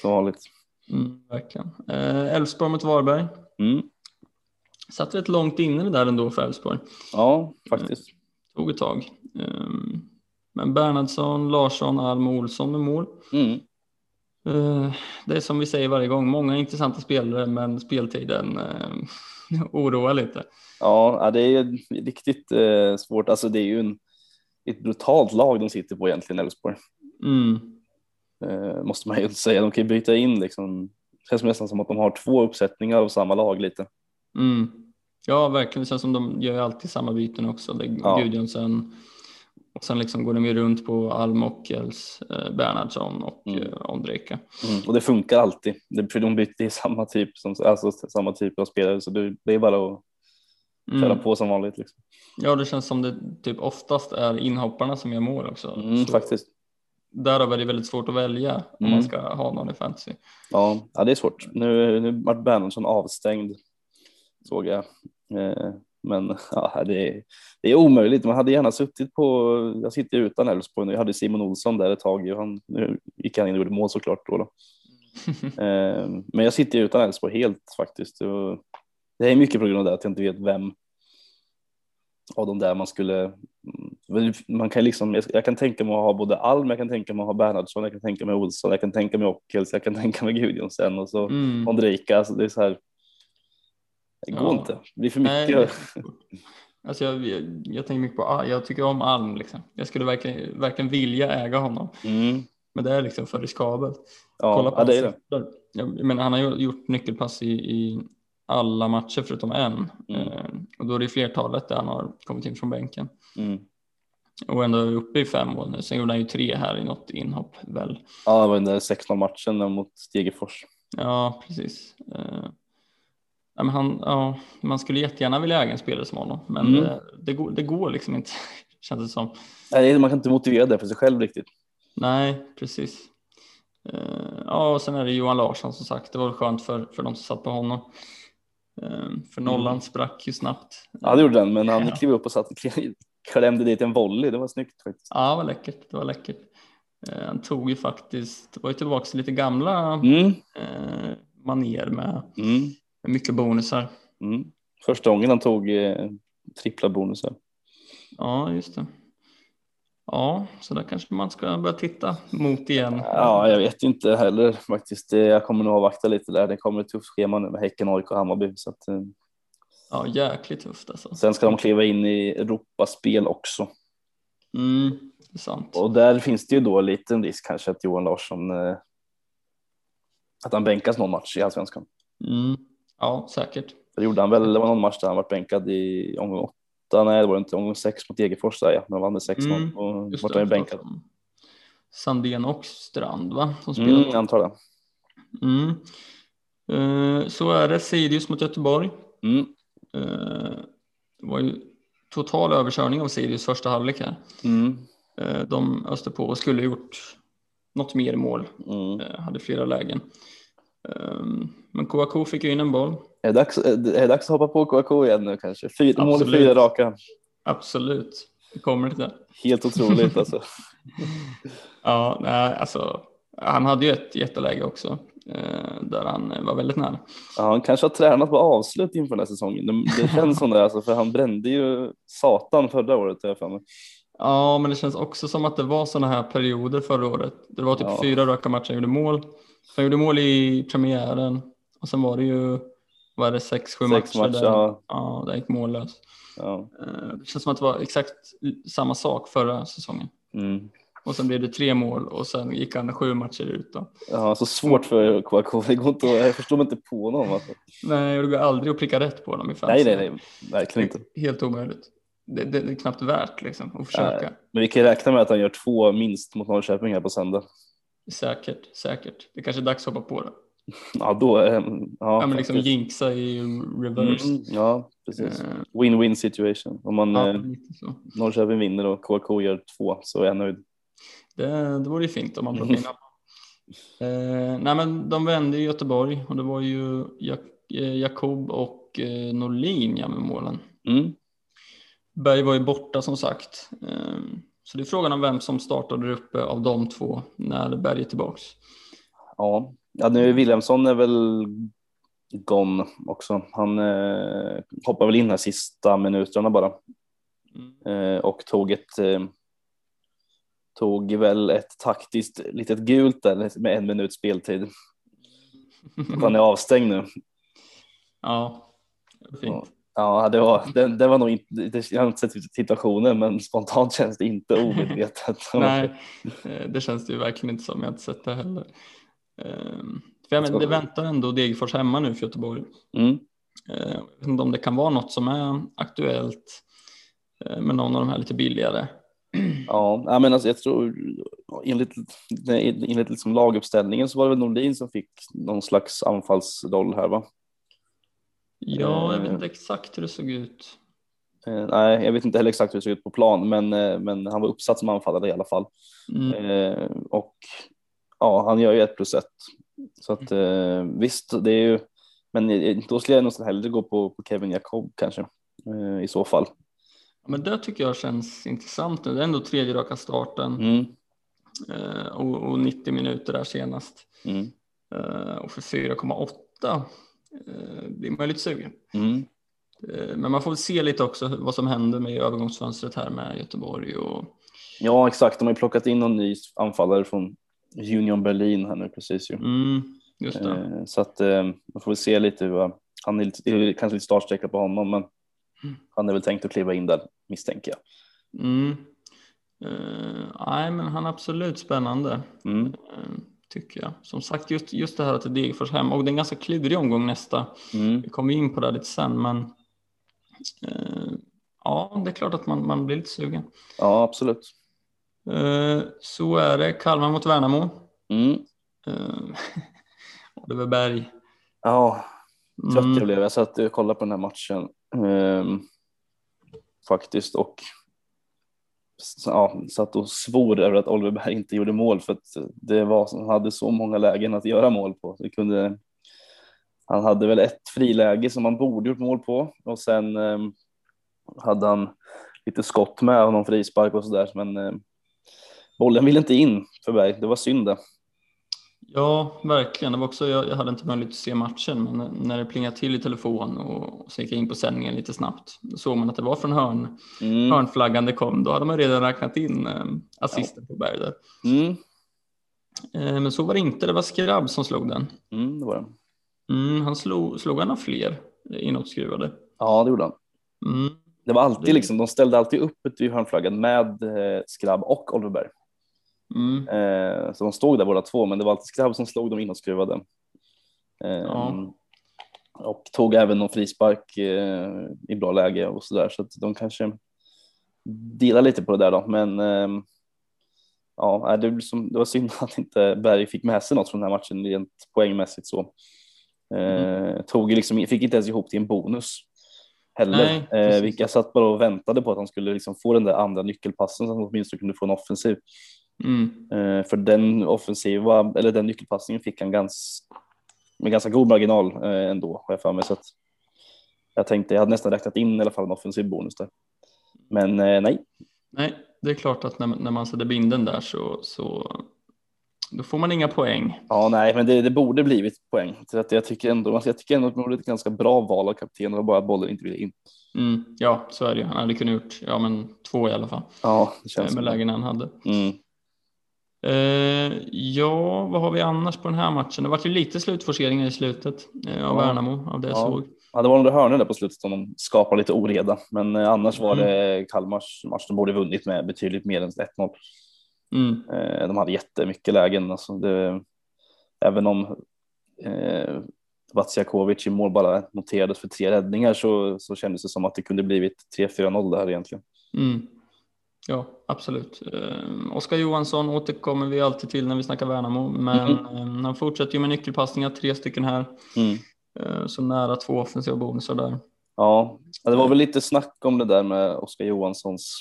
S1: Som vanligt.
S2: Mm, verkligen. Eh, Elfsborg mot Varberg.
S1: Mm.
S2: Satt rätt långt inne det där ändå för Elfsborg.
S1: Ja, faktiskt.
S2: Tog ett tag. Eh, men Bernhardsson, Larsson, Alm och Olsson med mål.
S1: Mm.
S2: Eh, Det är som vi säger varje gång, många intressanta spelare men speltiden eh, oroar lite.
S1: Ja, det är riktigt eh, svårt. Alltså det är ju en, ett brutalt lag de sitter på egentligen, Elfsborg.
S2: Mm.
S1: Eh, måste man ju säga. De kan ju byta in liksom. Det känns nästan som att de har två uppsättningar av samma lag lite.
S2: Mm. Ja, verkligen. Det känns som de gör alltid samma byten också. Det är
S1: Ja.
S2: Gudjonsen. Och sen liksom går de ju runt på Alm Ockels, eh, Bernhardsson och
S1: Mm.
S2: eh, Ondrejka.
S1: Mm. Och det funkar alltid. Det, för de byter i samma typ, som, alltså samma typ av spelare så det, det är bara att köra
S2: Mm.
S1: på som vanligt. Liksom.
S2: Ja, det känns som det typ oftast är inhopparna som gör mål också.
S1: Mm, faktiskt.
S2: Därav är det väldigt svårt att välja om
S1: Mm.
S2: man ska ha någon i fantasy.
S1: Ja, ja, det är svårt. Nu, nu vart Bernhardsson avstängd såg jag. Eh, men ja, det, är, det är omöjligt. Man hade gärna suttit på, jag sitter utan Elfsborg nu, jag hade Simon Olsson där ett tag. Han, nu gick han in och gjorde mål såklart då. då. Eh, men jag sitter utan Elfsborg helt faktiskt. Det är mycket på grund av det att jag inte vet vem av de där man skulle. mm, Man kan liksom, jag, kan tänka mig att ha både Alm, jag kan tänka mig att ha Bernhardsson, jag kan tänka mig Olsson, jag kan tänka mig Ockels, jag kan tänka mig Gudjonsen och så
S2: Mm.
S1: Ondrejka. Alltså det är så här. Det går
S2: Ja.
S1: inte. Det blir för mycket.
S2: Alltså jag, jag, jag tänker mycket på, jag tycker om Alm liksom. Jag skulle verkligen, verkligen vilja äga honom.
S1: Mm.
S2: Men det är liksom för riskabelt.
S1: Ja,
S2: Kolla på
S1: ja, det är det.
S2: Jag, jag menar, han har gjort nyckelpass i, i alla matcher förutom en.
S1: Mm.
S2: Eh, och då är det flertalet där han har kommit in från bänken.
S1: Mm.
S2: Och ändå uppe i fem mål nu. Sen gjorde han ju tre här i något inhopp väl.
S1: Ja, det var den där 16 matchen mot Degerfors.
S2: Ja, precis. Eh, ja, men han, ja, man skulle jättegärna vilja äga en spelare som honom, men
S1: Mm.
S2: det, det, går, det går liksom inte, känns det som.
S1: Nej, man kan inte motivera det för sig själv riktigt.
S2: Nej, precis. Eh, ja, och sen är det Johan Larsson som sagt. Det var väl skönt för, för de som satt på honom. Eh, för nollan sprack ju snabbt.
S1: Ja, det gjorde den, men han
S2: Ja.
S1: klev upp och satt, klämde dit en volley. Det var snyggt faktiskt.
S2: Ja, det var läckert. Det var läckert. Eh, han tog ju faktiskt, var ju tillbaka till lite gamla
S1: Mm.
S2: eh, maner med,
S1: Mm.
S2: med mycket bonusar.
S1: Mm. Första gången han tog eh, trippla bonusar.
S2: Ja, just det. Ja, så där kanske man ska börja titta mot igen.
S1: Ja, jag vet inte heller faktiskt. Jag kommer nog avvakta lite där. Det kommer ett tufft schema nu med Häcken, AIK och Hammarby. Så att, eh,
S2: Ja, jäkligt tufft alltså.
S1: sen ska de kliva in i Europaspel också.
S2: Mm, det är sant.
S1: Och där finns det ju då en risk kanske att Johan Larsson eh, att han bänkas någon match i allsvenskan.
S2: Mm, ja, säkert.
S1: Det gjorde han väl, det var någon match där han var bänkad i omgång nej det var inte, omgång sex mot Degerfors där ja, men han vann med 6-0
S2: Mm,
S1: och vart ju bänkad.
S2: Sandén och Strand va? Som spelade.
S1: Mm, jag antar det.
S2: Mm. Eh, så är det. Sirius mot Göteborg.
S1: Mm,
S2: Eh, det var ju total överkörning av Sirius första halvlek här.
S1: mm,
S2: Eh, de öste på och skulle gjort något mer mål.
S1: mm.
S2: Hade flera lägen. Eh, men Kouakou fick ju in en boll.
S1: Är, det dags, är det dags att hoppa på KK igen nu kanske? Fyra mål i
S2: Absolut.
S1: fyra raka.
S2: Absolut. Det kommer till det.
S1: Helt otroligt alltså.
S2: Ja, nej, alltså. Han hade ju ett jätteläge också. Eh, där han var väldigt nära.
S1: Ja, han kanske har tränat på avslut inför den här säsongen. Det, det känns som det alltså, för han brände ju satan förra året. har Jag för mig.
S2: Ja, men det känns också som att det var sådana här perioder förra året. Det var typ
S1: Ja.
S2: fyra raka matcher han gjorde mål. Han gjorde mål i premiären och sen var det ju, vad är det, sex, sju
S1: Sex
S2: matcher,
S1: matcher,
S2: där,
S1: ja.
S2: ja, där gick mållös.
S1: Ja.
S2: Eh, Det känns som att det var exakt samma sak förra säsongen.
S1: Mm.
S2: Och sen blev det tre mål och sen gick han sju matcher ut. Då.
S1: Ja, så svårt för KK. Det går inte jag förstår mig inte på honom. Alltså.
S2: Nej, och det går aldrig att pricka rätt på honom i
S1: Nej,
S2: fantasy.
S1: nej, nej, verkligen inte.
S2: Helt omöjligt. Det, det, det är knappt värt liksom, att försöka.
S1: Men vi kan räkna med att han gör två minst mot Norrköping här på söndag.
S2: Säkert, säkert. Det kanske är dags att hoppa på det.
S1: Ja, då, eh, ja,
S2: Ja, men liksom jinxa i reverse.
S1: Mm, ja, precis.
S2: Eh,
S1: Win-win situation. Om man
S2: ja,
S1: eh. Norrköping vinner och KK gör två så är jag nöjd.
S2: Det, det vore ju fint om man plockar in eh, Nej men de vände i Göteborg och det var ju Jak eh, Jakob och eh, Norlin ja, med målen.
S1: Mm.
S2: Berg var ju borta som sagt. Eh, så det är frågan om vem som startar där uppe av de två när Berg är tillbaks.
S1: Ja. ja, nu Wilhelmsson är väl gone också. Han eh, hoppar väl in här sista minuterna bara
S2: Mm.
S1: eh, och tog ett eh, tog väl ett taktiskt litet gult där med en minut speltid. Han är avstängd nu.
S2: Ja, fint.
S1: Ja, det var, det, det var nog inte, det, jag har inte sett situationen, men spontant känns det inte omedvetet.
S2: Nej, eh, det känns det ju verkligen inte som. Jag har inte sett det heller. Ehm, För jag menar, det väntar ändå Degerfors hemma nu för Göteborg.
S1: Mm.
S2: Eh, Jag vet inte om det kan vara något som är aktuellt eh, med någon av de här lite billigare.
S1: Ja, men alltså, jag tror enligt, enligt liksom laguppställningen så var det väl Nordin som fick någon slags anfallsroll här va?
S2: Ja, jag vet
S1: Eh.
S2: inte exakt hur det såg ut.
S1: Eh, nej, jag vet inte heller exakt hur det såg ut på plan, men, eh, men han var uppsatt som anfallare i alla fall.
S2: Mm.
S1: Och ja, han gör ju ett plus ett. Så att eh, visst, det är ju, men då skulle jag nästan hellre gå på, på Kevin Jacob kanske i så fall.
S2: Men det tycker jag känns intressant nu. Det är ändå tredje raka starten
S1: Mm,
S2: och, och 90 minuter där senast.
S1: mm,
S2: Och för 4,8 eh, blir man lite sugen.
S1: mm.
S2: Eh, Men man får väl se lite också vad som händer med övergångsfönstret här med Göteborg och
S1: Ja, exakt. De har ju plockat in någon ny anfallare från Union Berlin här nu precis ju.
S2: mm, just det.
S1: Eh, så att eh, man får väl se lite hur han är lite, är kanske lite startsträcka på honom, men
S2: Mm.
S1: han är väl tänkt att kliva in där misstänker jag.
S2: Mm. Eh, nej, men han är absolut spännande.
S1: Mm.
S2: eh, Tycker jag. Som sagt, just, just det här att det är Degerfors hemma och det är en ganska klurig omgång nästa.
S1: Mm.
S2: Vi kommer in på det lite sen, men eh, ja, det är klart att man, man blir lite sugen.
S1: Ja, absolut.
S2: Eh, så är det. Kalmar mot Värnamo.
S1: Mm.
S2: Eh, Oliver Berg.
S1: Ja, trött
S2: Mm.
S1: jag blev. Jag satt och kollade på den här matchen ehm, faktiskt och ja, satt och svor över att Oliver Berg inte gjorde mål för att det var, han hade så många lägen att göra mål på. Det kunde, han hade väl ett friläge som han borde gjort mål på och sen eh, hade han lite skott med och någon frispark och sådär men eh, bollen ville inte in för Berg. Det var synd det.
S2: Ja, verkligen. Det var också, jag, jag hade inte möjlighet att se matchen, men när det plingade till i telefon och, och så gick jag in på sändningen lite snabbt, då såg man att det var från hörn,
S1: Mm.
S2: hörnflaggan det kom. Då hade man redan räknat in eh, assisten på Berg där.
S1: Mm.
S2: Eh, men så var det inte, det var Skrabb som slog den.
S1: Mm, det var det.
S2: Mm, han slog, slog han av fler inåtskruvade.
S1: Ja, det gjorde han.
S2: Mm,
S1: Det var alltid liksom, de ställde alltid upp vid hörnflaggan med eh, Skrabb och Oliver Berg.
S2: Mm,
S1: Eh, så de stod där båda två, men det var alltid Skrabb som slog dem inåtskruvade. Eh,
S2: Ja.
S1: Och tog även någon frispark eh, i bra läge och så där, så att de kanske delar lite på det där då. Men eh, ja, det, var som, det var synd att inte Berg fick med sig något från den här matchen rent poängmässigt så. Eh, tog ju liksom, fick inte ens ihop till en bonus heller.
S2: Nej,
S1: eh, vilka satt bara och väntade på att han skulle liksom få den där andra nyckelpassen så att han åtminstone kunde få en offensiv.
S2: Mm.
S1: Eh, för den offensiva, eller den nyckelpassningen fick han ganska, med ganska god marginal eh, ändå, har jag för mig. Så att jag tänkte, jag hade nästan räknat in i alla fall en offensiv bonus där. Men eh, nej,
S2: Nej, det är klart att när, när man sätter binden där så, så då får man inga poäng.
S1: ja, nej, men det, det borde blivit poäng. Så att jag tycker ändå, alltså jag tycker ändå att det var ett ganska bra val av kapten och bara att bollen inte ville in.
S2: Mm, ja, så är det ju. Han hade kunnat gjort ja, men två i alla fall
S1: Ja, det känns
S2: med lägen han hade.
S1: Mm.
S2: Eh, ja, vad har vi annars på den här matchen? Det var ju lite slutforceringar i slutet eh, av. Värnamo av det jag
S1: Ja.
S2: såg.
S1: Ja, det var några hörnor där på slutet som de skapar lite oreda, men eh, annars var
S2: Mm.
S1: det Kalmars match de borde vunnit med betydligt mer än 1-0.
S2: Mm,
S1: de hade jättemycket lägen. Alltså det, även om eh, Vatsiakovic i mål bara noterades för tre räddningar så, så kändes det som att det kunde blivit 3-4-0 där egentligen.
S2: mm. Ja, absolut. Eh, Oskar Johansson återkommer vi alltid till när vi snackar Värnamo, men
S1: Mm.
S2: eh, han fortsätter ju med nyckelpassningar, tre stycken här,
S1: Mm.
S2: eh, så nära två offensiva bonusar där.
S1: Ja, ja, det var väl lite snack om det där med Oskar Johanssons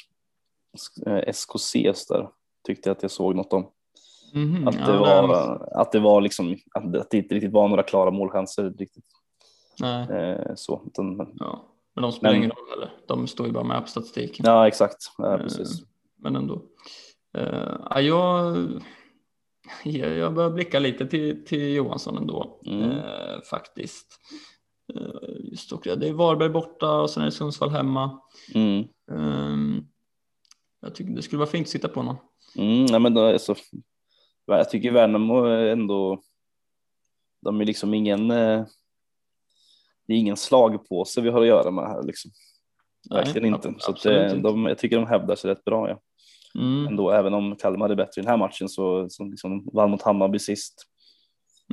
S1: SKCs där. Tyckte jag att jag såg något om.
S2: Mhm,
S1: Att
S2: ja,
S1: det
S2: där-
S1: var, att det var liksom, att det, inte riktigt var några klara målchanser riktigt.
S2: Nej,
S1: så, utan,
S2: ja. Men de spelar
S1: Men-
S2: ingen roll heller. De står ju bara med på statistiken.
S1: ja, exakt. Ja,
S2: Eh,
S1: precis.
S2: Men ändå. Eh, ja, jag, jag börjar blicka lite till, till Johansson ändå,
S1: Mm.
S2: eh, faktiskt. Just och, det är Varberg borta och sen är det Sundsvall hemma.
S1: Mm.
S2: Ehm, jag tycker det skulle vara fint att sitta på honom.
S1: Mm, ja, men då, alltså, jag tycker Värnamo är ändå, de är liksom ingen, det är ingen slagpåse vi har att göra med här liksom. Verkligen
S2: Nej,
S1: inte. Så att, eh,
S2: inte.
S1: de, jag tycker de hävdar sig rätt bra. Ja.
S2: Mm,
S1: Ändå, även om Kalmar är bättre i den här matchen så, så liksom, vann mot Hammarby sist.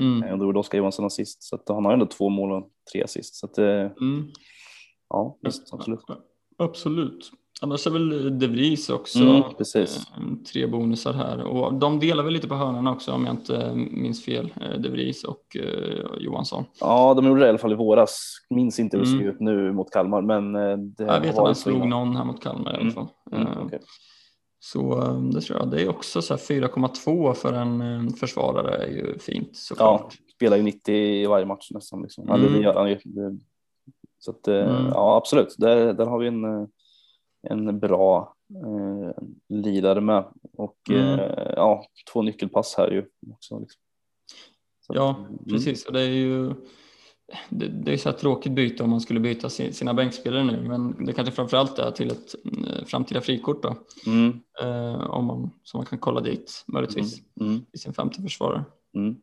S2: mm,
S1: Eh, Och då gjorde Oskar Johansson assist. Så att han har ändå två mål och tre assist. Så att, eh,
S2: mm.
S1: ja, visst, absolut.
S2: Absolut. Annars är väl De Vries också
S1: Mm, precis.
S2: eh, tre bonusar här och de delar väl lite på hörnorna också om jag inte minns fel. eh, De Vries och eh, Johansson.
S1: Ja, de gjorde det i alla fall i våras. Minns inte hur det
S2: Mm.
S1: ser ut nu mot Kalmar, men eh, det
S2: Jag vet att han slog
S1: innan.
S2: någon här mot Kalmar i alla
S1: Mm,
S2: fall.
S1: Mm,
S2: Eh,
S1: okej.
S2: Så eh, det tror jag. Det är också så här 4,2 för en eh, försvarare är ju fint såklart.
S1: Ja, spelar ju 90 i varje match nästan. Liksom.
S2: Mm.
S1: Så att, eh,
S2: Mm.
S1: ja, absolut. Där, där har vi en, eh, en bra eh, lirare med. Och
S2: Mm.
S1: eh, ja, två nyckelpass här ju också. Liksom. Så
S2: Ja,
S1: mm.
S2: precis. Och det är ju det, det är så här tråkigt byte om man skulle byta sin, sina bänkspelare nu, men det kanske framförallt är till ett eh, framtida frikort då,
S1: Mm,
S2: eh, om man, så man kan kolla dit möjligtvis
S1: mm,
S2: i sin femte försvarare.
S1: mm.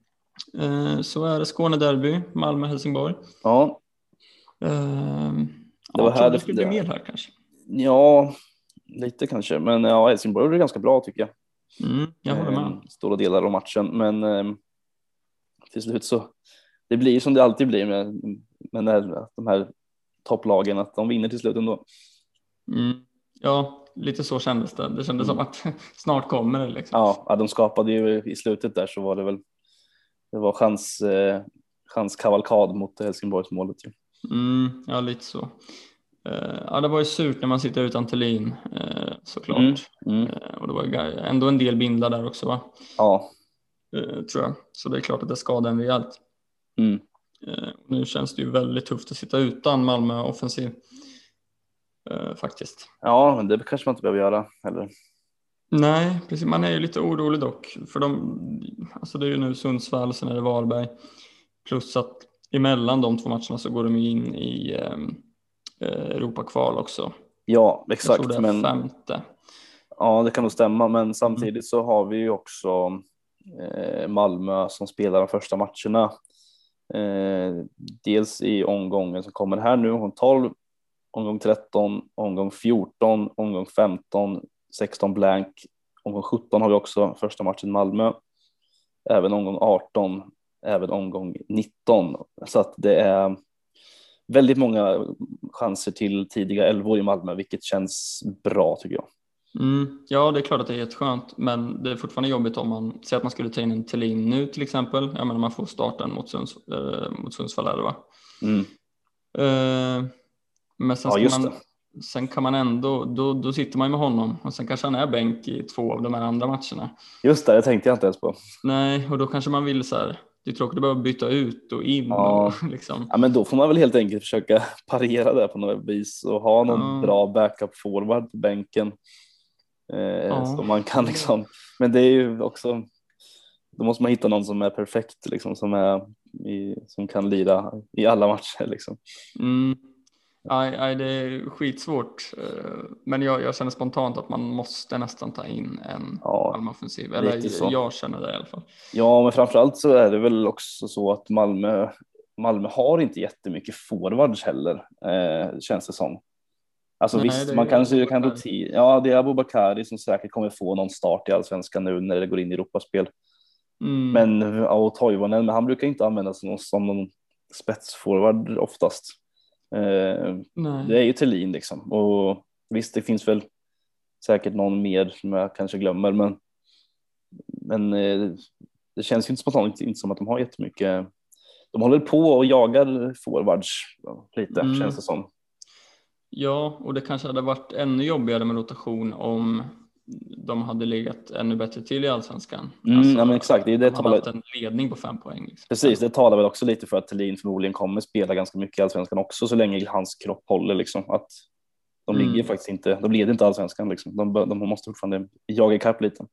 S2: Eh, så är det Skånederby, Malmö-Helsingborg.
S1: Ja,
S2: Eh,
S1: Det var här det-
S2: skulle bli mer här kanske.
S1: Ja, lite kanske. Men ja, Helsingborg gjorde det ganska bra tycker jag.
S2: Mm, jag håller med.
S1: Eh, Stora delar av matchen. Men eh, till slut så det blir som det alltid blir med, med när, de här topplagen, att de vinner till slut ändå.
S2: Mm. Ja, lite så kändes det. Det kändes
S1: Mm.
S2: som att snart kommer det liksom.
S1: Ja, de skapade ju i slutet där så var det väl det var chans, eh, chanskavalkad mot Helsingborgsmålet. ju.
S2: Mm, ja, lite så. Eh, ja, det var ju surt när man sitter utan Thelin eh, såklart.
S1: Mm, mm.
S2: Eh, och det var ju ändå en del bindlar där också va?
S1: Ja,
S2: tror jag. Så det är klart att det skadar en rejält.
S1: mm.
S2: Nu känns det ju väldigt tufft att sitta utan Malmö offensiv. Faktiskt.
S1: ja, men det kanske man inte behöver göra heller.
S2: Nej, precis. Man är ju lite orolig dock. För de, alltså det är ju nu Sundsvall, sen är det Varberg. Plus att emellan de två matcherna så går de in i ehm, eh, Europakval också.
S1: Ja,
S2: Jag
S1: exakt.
S2: tror det är
S1: Men,
S2: femte.
S1: ja, det kan nog stämma. Men samtidigt
S2: Mm.
S1: så har vi ju också eh, Malmö som spelar de första matcherna. Eh, dels i omgången som kommer här nu, omgång 12, omgång 13, omgång 14, omgång 15, 16 blank. Omgång 17 har vi också första matchen Malmö. Även omgång 18, även omgång 19. Så att det är väldigt många chanser till tidiga elvor i Malmö, vilket känns bra tycker jag.
S2: Mm, ja, det är klart att det är jätteskönt, men det är fortfarande jobbigt om man säger att man skulle ta in en Thelin nu till exempel. Jag menar, man får starten mot, Sunds, eh, mot Sundsvall är det va?
S1: Mm.
S2: Eh, men sen,
S1: Ja,
S2: man, sen kan man ändå, då, då sitter man ju med honom och sen kanske han är bänk i två av de här andra matcherna.
S1: Just det, det tänkte jag inte ens på.
S2: Nej, och då kanske man vill så här, det är tråkigt att behöva byta ut och in
S1: Ja.
S2: och liksom.
S1: Ja, men då får man väl helt enkelt försöka parera det på något vis och ha någon
S2: Ja.
S1: bra backup forward på bänken. Eh,
S2: Ja.
S1: Så man kan liksom, men det är ju också, då måste man hitta någon som är perfekt, liksom, som, är i, som kan lira i alla matcher. Liksom.
S2: Mm. Aj, aj, det är skitsvårt, eh, men jag, jag känner spontant att man måste nästan ta in en
S1: Ja,
S2: Malmö-offensiv. Eller jag känner det i alla fall.
S1: ja, men framförallt så är det väl också så att Malmö, Malmö har inte jättemycket forwards heller, eh, känns det som. Alltså
S2: Nej,
S1: visst, man kanske kan rotera. Ja, det är Abubakari som säkert kommer få någon start i allsvenskan nu när det går in i Europaspel.
S2: Mm.
S1: Men ja, och Toivonen, men han brukar inte användas som, som någon spetsforward oftast. Eh,
S2: Nej.
S1: det är ju Thelin liksom. Och visst, det finns väl säkert någon mer som jag kanske glömmer, men, men eh, det känns ju inte spontant inte som att de har jättemycket. De håller på och jagar forwards lite
S2: Mm.
S1: känns det som.
S2: Ja, och det kanske hade varit ännu jobbigare med rotation om de hade legat ännu bättre till i allsvenskan.
S1: Mm, ja, men exakt, det är det
S2: de hade
S1: talar-
S2: haft en ledning på fem poäng. Liksom.
S1: Precis, det talar väl också lite för att Thelin förmodligen kommer spela ganska mycket i allsvenskan också så länge hans kropp håller liksom. Att de
S2: Mm.
S1: ligger faktiskt inte, de leder inte allsvenskan liksom. De, de måste fortfarande jaga ikapp lite.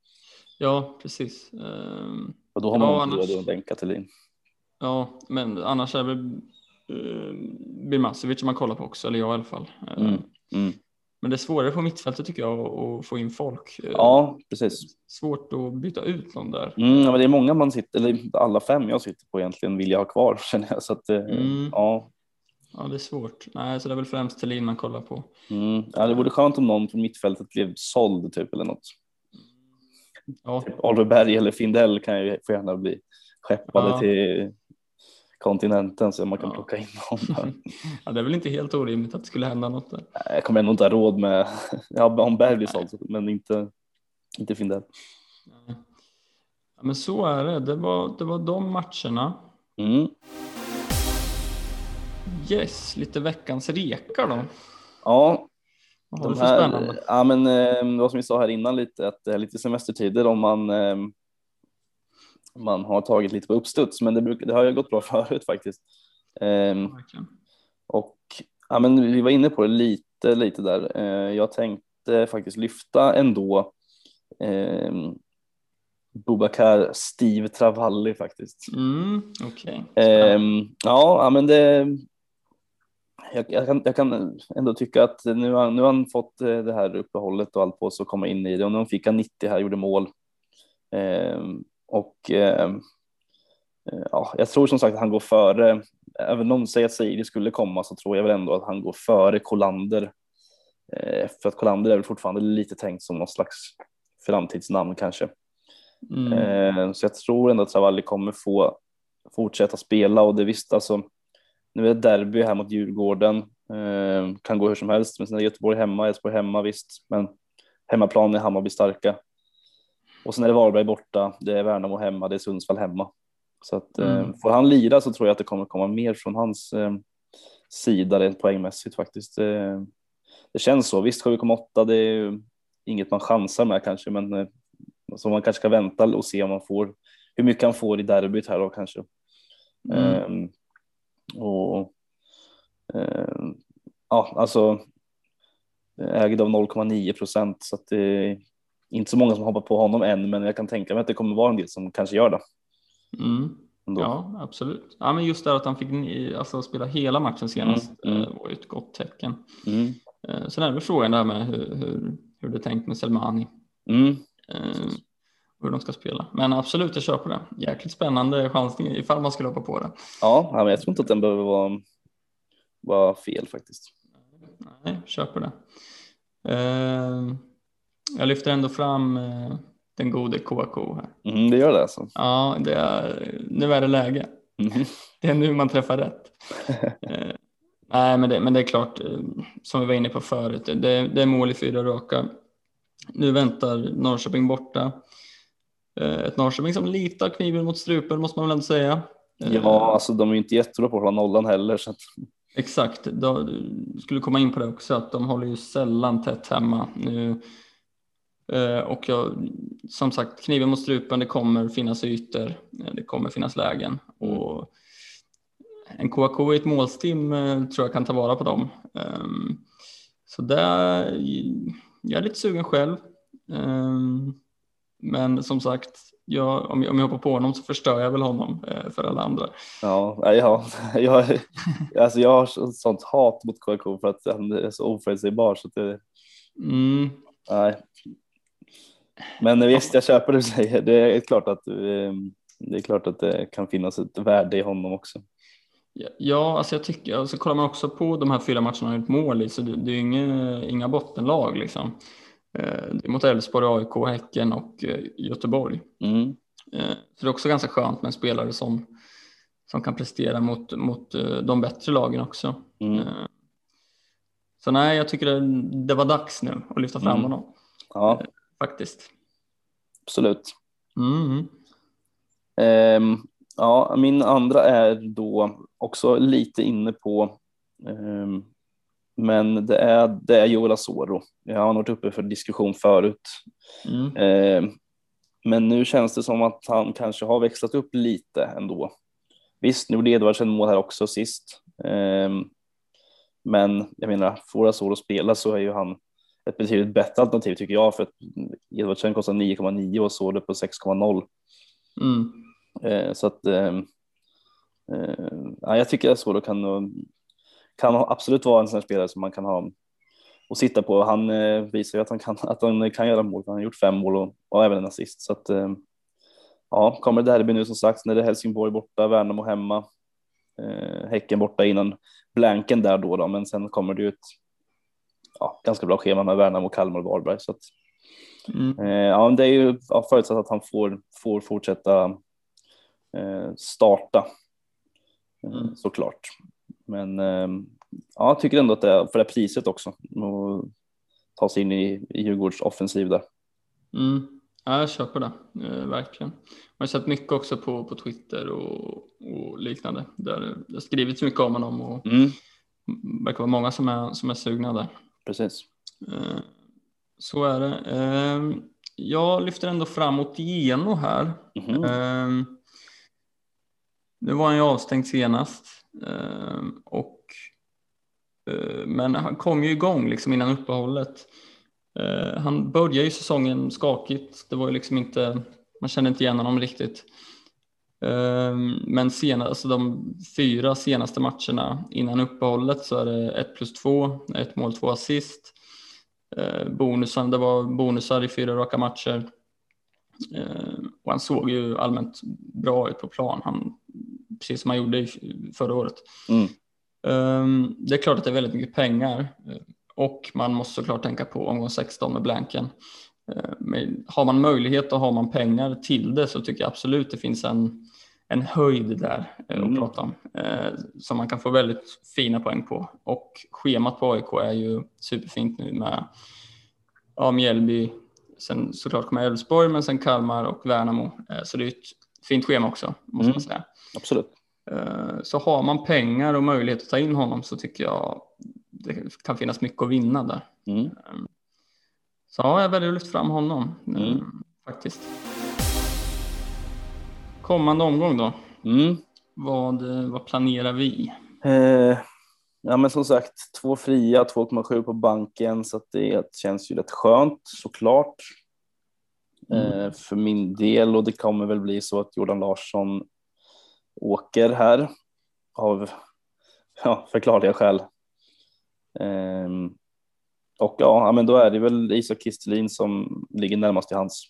S2: Ja, precis. Ehm,
S1: Och då har
S2: Ja,
S1: man inte
S2: annars-
S1: råd att bänka Thelin.
S2: Ja, men annars är det uh, Birmancevic man kollar på också, eller jag i alla fall. Eh,
S1: Mm. Mm.
S2: Men det är svårare på mittfältet tycker jag att- få in folk. Eh,
S1: Ja, precis.
S2: Svårt att byta ut någon där.
S1: Mm, men det är många man sitter, eller alla fem jag sitter på egentligen vill jag ha kvar känner jag. Så att, eh,
S2: Mm.
S1: ja,
S2: Ja, det är svårt. Nej, så det är väl främst Thelin man kollar på.
S1: mm. ja, det vore skönt om någon från mittfältet blev såld typ eller något.
S2: Ja,
S1: Typ Oliver Berg eller Findell kan ju få gärna bli skeppade
S2: Ja.
S1: till kontinenten så man kan
S2: Ja.
S1: plocka in honom.
S2: ja, det är väl inte helt orimligt att det skulle hända något där.
S1: Jag kommer ändå inte ha råd med, ja om Berg blir såld så- men inte, inte Findell.
S2: Ja, men så är det. Det var, det var de matcherna.
S1: Mm.
S2: Yes, lite veckans rekar då.
S1: Ja,
S2: Vad har du för
S1: här,
S2: spännande?
S1: ja men eh, vad som vi sa här innan lite att det är lite semestertider om man eh, man har tagit lite på uppstuds men det, brukar, det har ju gått bra förut faktiskt. Eh. Och ja, men vi var inne på det lite, lite där. Eh, jag tänkte faktiskt lyfta ändå eh, Bubakar Steve Travalli faktiskt.
S2: Mm, Okej.
S1: Ehm, ja, ja, men det. Jag, jag, kan, jag kan ändå tycka att nu har, nu har han fått eh, det här uppehållet och allt på sig att komma in i det och nu fick han 90 här, gjorde mål. Och eh, ja, jag tror som sagt att han går före, även om säger att Seidi skulle komma så tror jag väl ändå att han går före Kolander. Eh, för att Kolander är väl fortfarande lite tänkt som någon slags framtidsnamn kanske.
S2: Mm.
S1: Eh, Så jag tror ändå att Travalli kommer få fortsätta spela och det visst alltså. Nu är det derby här mot Djurgården. Eh, Kan gå hur som helst, men sen är Göteborg hemma, Elfsborg hemma visst, men hemmaplan är Hammarby starka. Och sen är det Varberg borta, det är Värnamo hemma, det är Sundsvall hemma. Så att eh,
S2: Mm.
S1: får han lira så tror jag att det kommer komma mer från hans eh, sida rent poängmässigt faktiskt. Eh, Det känns så. Visst 7,8 det är ju inget man chansar med kanske, men eh, så man kanske ska vänta och se om man får hur mycket han får i derbyt här då kanske.
S2: Mm.
S1: Ehm, och ehm, ja, alltså ägd av 0,9 procent så att det inte så många som hoppar på honom än, men jag kan tänka mig att det kommer vara en del som kanske gör det.
S2: Mm. Ja, absolut. Ja, men just det att han fick alltså, spela hela matchen senast
S1: Mm, mm.
S2: eh, var ju ett gott tecken.
S1: Mm.
S2: Eh, Sen är det väl frågan där med hur, hur, hur det är tänkt med Selmani.
S1: Mm.
S2: eh, Hur de ska spela. Men absolut, jag köper det. Jäkligt spännande chansning ifall man skulle hoppa på det.
S1: Ja, men jag tror inte att den behöver vara, vara fel faktiskt.
S2: Nej, köper det. Eh, Jag lyfter ändå fram eh, den gode KK här.
S1: Mm, det gör det alltså.
S2: Ja, det är, nu är det läge.
S1: Mm.
S2: Det är nu man träffar rätt. eh, nej, men det, men det är klart, eh, som vi var inne på förut, det, det är mål i fyra raka. Nu väntar Norrköping borta. Eh, ett Norrköping som lite har kniven mot strupen måste man väl ändå säga. Eh,
S1: Ja, alltså de är ju inte jättebra på att hålla nollan heller. Så att,
S2: Exakt, då, skulle komma in på det också att de håller ju sällan tätt hemma nu. Eh, och jag, som sagt, kniven mot strupen, det kommer finnas ytor, eh, det kommer finnas lägen.
S1: Mm.
S2: Och en KK i ett målstim eh, tror jag kan ta vara på dem. Ehm, så där, jag är lite sugen själv. Ehm, men som sagt, jag, om, jag, om jag hoppar på honom så förstör jag väl honom för alla andra.
S1: ja, ja, jag, alltså jag har så- sånt hat mot KK för att han är så oförutsägbar så det,
S2: Mm,
S1: nej. Men visst, jag köper det du säger. Det är klart att eh, det är klart att det kan finnas ett värde i honom också.
S2: Ja, alltså jag tycker, alltså kollar man också på de här fyra matcherna han gjort mål i så det, det är ju inga, inga bottenlag liksom. Eh, Det är mot Elfsborg, AIK, Häcken och eh, Göteborg.
S1: Mm.
S2: Så det är också ganska skönt med en spelare som, som kan prestera mot, mot de bättre lagen också.
S1: Mm.
S2: Så nej, jag tycker det, det var dags nu att lyfta fram
S1: Mm.
S2: honom.
S1: Ja,
S2: faktiskt.
S1: absolut.
S2: Mm.
S1: Ehm, ja, min andra är då också lite inne på, ehm, men det är, det är Joel Asoro. Jag har varit uppe för diskussion förut.
S2: Mm.
S1: Ehm, men nu känns det som att han kanske har växlat upp lite ändå. Visst, nu gjorde Edvardsen mål här också sist. Men jag menar, får Asoro spela så är ju han ett betydligt bättre alternativ tycker jag, för att Edvardsen kostar 9,9 och Asoro på 6,0.
S2: Mm.
S1: Eh, så att eh, eh, ja, jag tycker att Asoro kan, kan absolut vara en sån här spelare som man kan ha och sitta på. Han eh, visar ju att han kan, att han kan göra mål. Han har gjort fem mål och, och även en assist. Så att, eh, ja, kommer derby nu som sagt när det är Helsingborg borta, Värnamo hemma, eh, Häcken borta innan blanken där då, då men sen kommer det ju ett ja, ganska bra schema med Värnamo, Kalmar och Varberg. Så att,
S2: Mm.
S1: Eh, ja, det är ju ja, förutsatt att han får, får fortsätta eh, starta eh,
S2: Mm.
S1: såklart. Men eh, ja, jag tycker ändå att det är för det priset också och ta sig in i, i Djurgårds offensiv där.
S2: Mm. Ja, jag köper det, eh, verkligen. Man har sett mycket också på, på Twitter och, och liknande. Där det har skrivits mycket om honom och
S1: Mm,
S2: verkar vara många som är, som är sugna där.
S1: Precis.
S2: Eh, Så är det. Eh, Jag lyfter ändå framåt Geno här.
S1: Mhm.
S2: Eh, Nu var han ju avstängd senast. eh, Och, eh, men han kom ju igång liksom innan uppehållet. Eh, Han började ju säsongen skakigt. Det var ju liksom inte, man kände inte igen honom riktigt. Eh, Men senast, alltså de fyra senaste matcherna innan uppehållet så är det ett plus två, ett mål, två assist. Eh, Bonusen, det var bonusar i fyra raka matcher. Eh, Och han såg ju allmänt bra ut på plan, han, precis som han gjorde förra året.
S1: Mm.
S2: Det är klart att det är väldigt mycket pengar eh, och man måste såklart tänka på omgång 16 med blanken. Men har man möjlighet och har man pengar till det så tycker jag absolut det finns en, en höjd där eh, att
S1: Mm.
S2: prata om eh, som man kan få väldigt fina poäng på. Och schemat på AIK är ju superfint nu med ja, Mjällby, sen såklart kommer Elfsborg men sen Kalmar och Värnamo. Eh, Så det är ett fint schema också måste
S1: Mm.
S2: man säga.
S1: Absolut.
S2: Så har man pengar och möjlighet att ta in honom så tycker jag det kan finnas mycket att vinna där.
S1: Mm.
S2: Så ja, jag väljer att lyfta fram honom
S1: Mm.
S2: faktiskt. Kommande omgång då,
S1: Mm.
S2: vad, eh, vad planerar vi?
S1: Eh, ja, men som sagt, två fria, 2,7 på banken, så att det känns ju rätt skönt såklart. Eh, för min del och det kommer väl bli så att Jordan Larsson åker här av ja, förklarliga skäl. Ehm, och ja, men då är det väl Isak Kistelin som ligger närmast till hands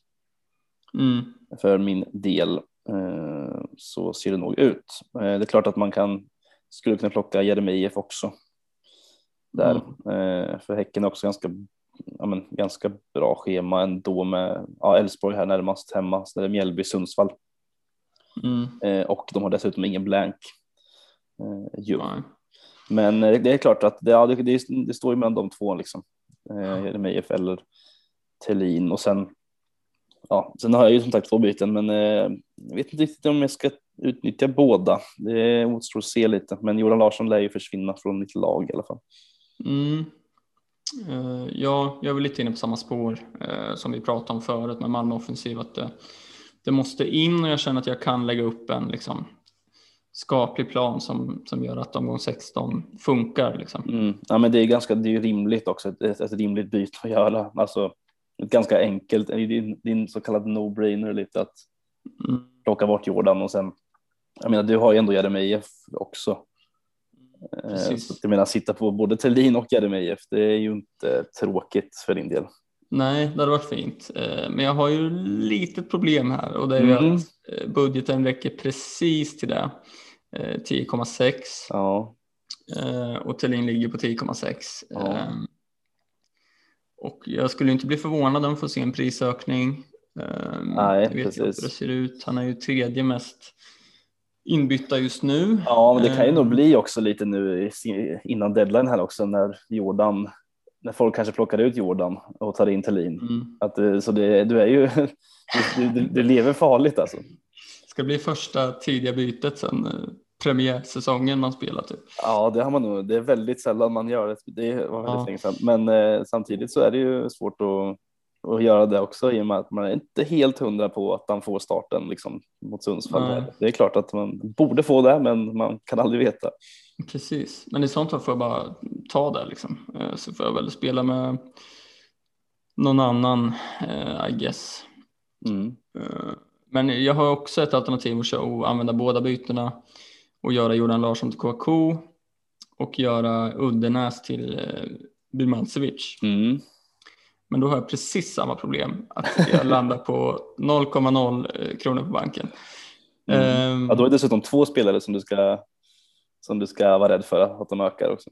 S2: Mm.
S1: för min del. Eh, så ser det nog ut. Eh, det är klart att man kan, skulle kunna plocka Jeremejeff också. Där. Eh, för Häcken är också ganska, ja, men, ganska bra schema ändå med ja, Elfsborg här närmast hemma. Så det är Mjällby, Sundsvall
S2: Mm.
S1: och de har dessutom ingen blank. Eh. Men det är klart att det, ja, det, det, det står ju mellan de två liksom. Eh, Jeremejeff eller Thelin och sen Ja, sen har jag ju som sagt två byten, men eh, jag vet inte riktigt om jag ska utnyttja båda. Det återstår att se lite, men Johan Larsson lär ju försvinna från mitt lag i alla fall.
S2: Mm. Eh, ja, jag är väl lite inne på samma spår eh, som vi pratade om förut med Malmö offensiv. Att det, det måste in och jag känner att jag kan lägga upp en liksom, skaplig plan som, som gör att omgång 16 funkar. Liksom.
S1: Mm. Ja, men det är ganska, det är rimligt också, ett, ett rimligt byte att göra. Alltså, ett ganska enkelt, din, din så kallad no-brainer lite att
S2: Mm.
S1: plocka bort Jordan och sen, jag menar du har ju ändå Jeremejeff också. Eh,
S2: Precis.
S1: Så jag menar sitta på både Thelin och Jeremejeff, det är ju inte tråkigt för din del.
S2: Nej, det hade varit fint. Eh, Men jag har ju litet problem här och det är ju
S1: Mm.
S2: att eh, budgeten räcker precis till det. Eh, 10,6
S1: Ja,
S2: och Thelin ligger på 10,6.
S1: Ja.
S2: Och jag skulle inte bli förvånad om vi får se en prisökning. Eh,
S1: Nej,
S2: jag vet
S1: precis.
S2: hur det ser ut. Han är ju tredje mest inbytta just nu.
S1: ja men det kan ju nog
S2: Eh,
S1: bli också lite nu innan deadline här också när Jordan när folk kanske plockar ut Jordan och tar in Thelin.
S2: Mm.
S1: Att, eh, så det, du är ju, du, du, du lever farligt alltså.
S2: Ska bli första tidiga bytet sen eh, premiärsäsongen man spelar typ.
S1: Ja, det har man nog. Det är väldigt sällan man gör det. Det var väldigt
S2: Ja.
S1: länge sedan. Men eh, samtidigt så är det ju svårt att, att göra det också i och med att man är inte helt hundra på att man får starten liksom, mot Sundsvall.
S2: Nej.
S1: Det är klart att man borde få det, men man kan aldrig veta.
S2: Precis, men i sånt fall får jag bara ta det liksom. Eh, Så får jag väl spela med någon annan, eh, I guess.
S1: Mm.
S2: Eh, Men jag har också ett alternativ att köra och använda båda bytena och göra Jordan Larsson till Kouakou och göra Uddenäs till eh, Birmancevic.
S1: Mm.
S2: Men då har jag precis samma problem, att jag landar på 0,0 kronor på banken.
S1: Mm.
S2: Ehm,
S1: Ja, då är det dessutom två spelare som du ska som du ska vara rädd för att de ökar också.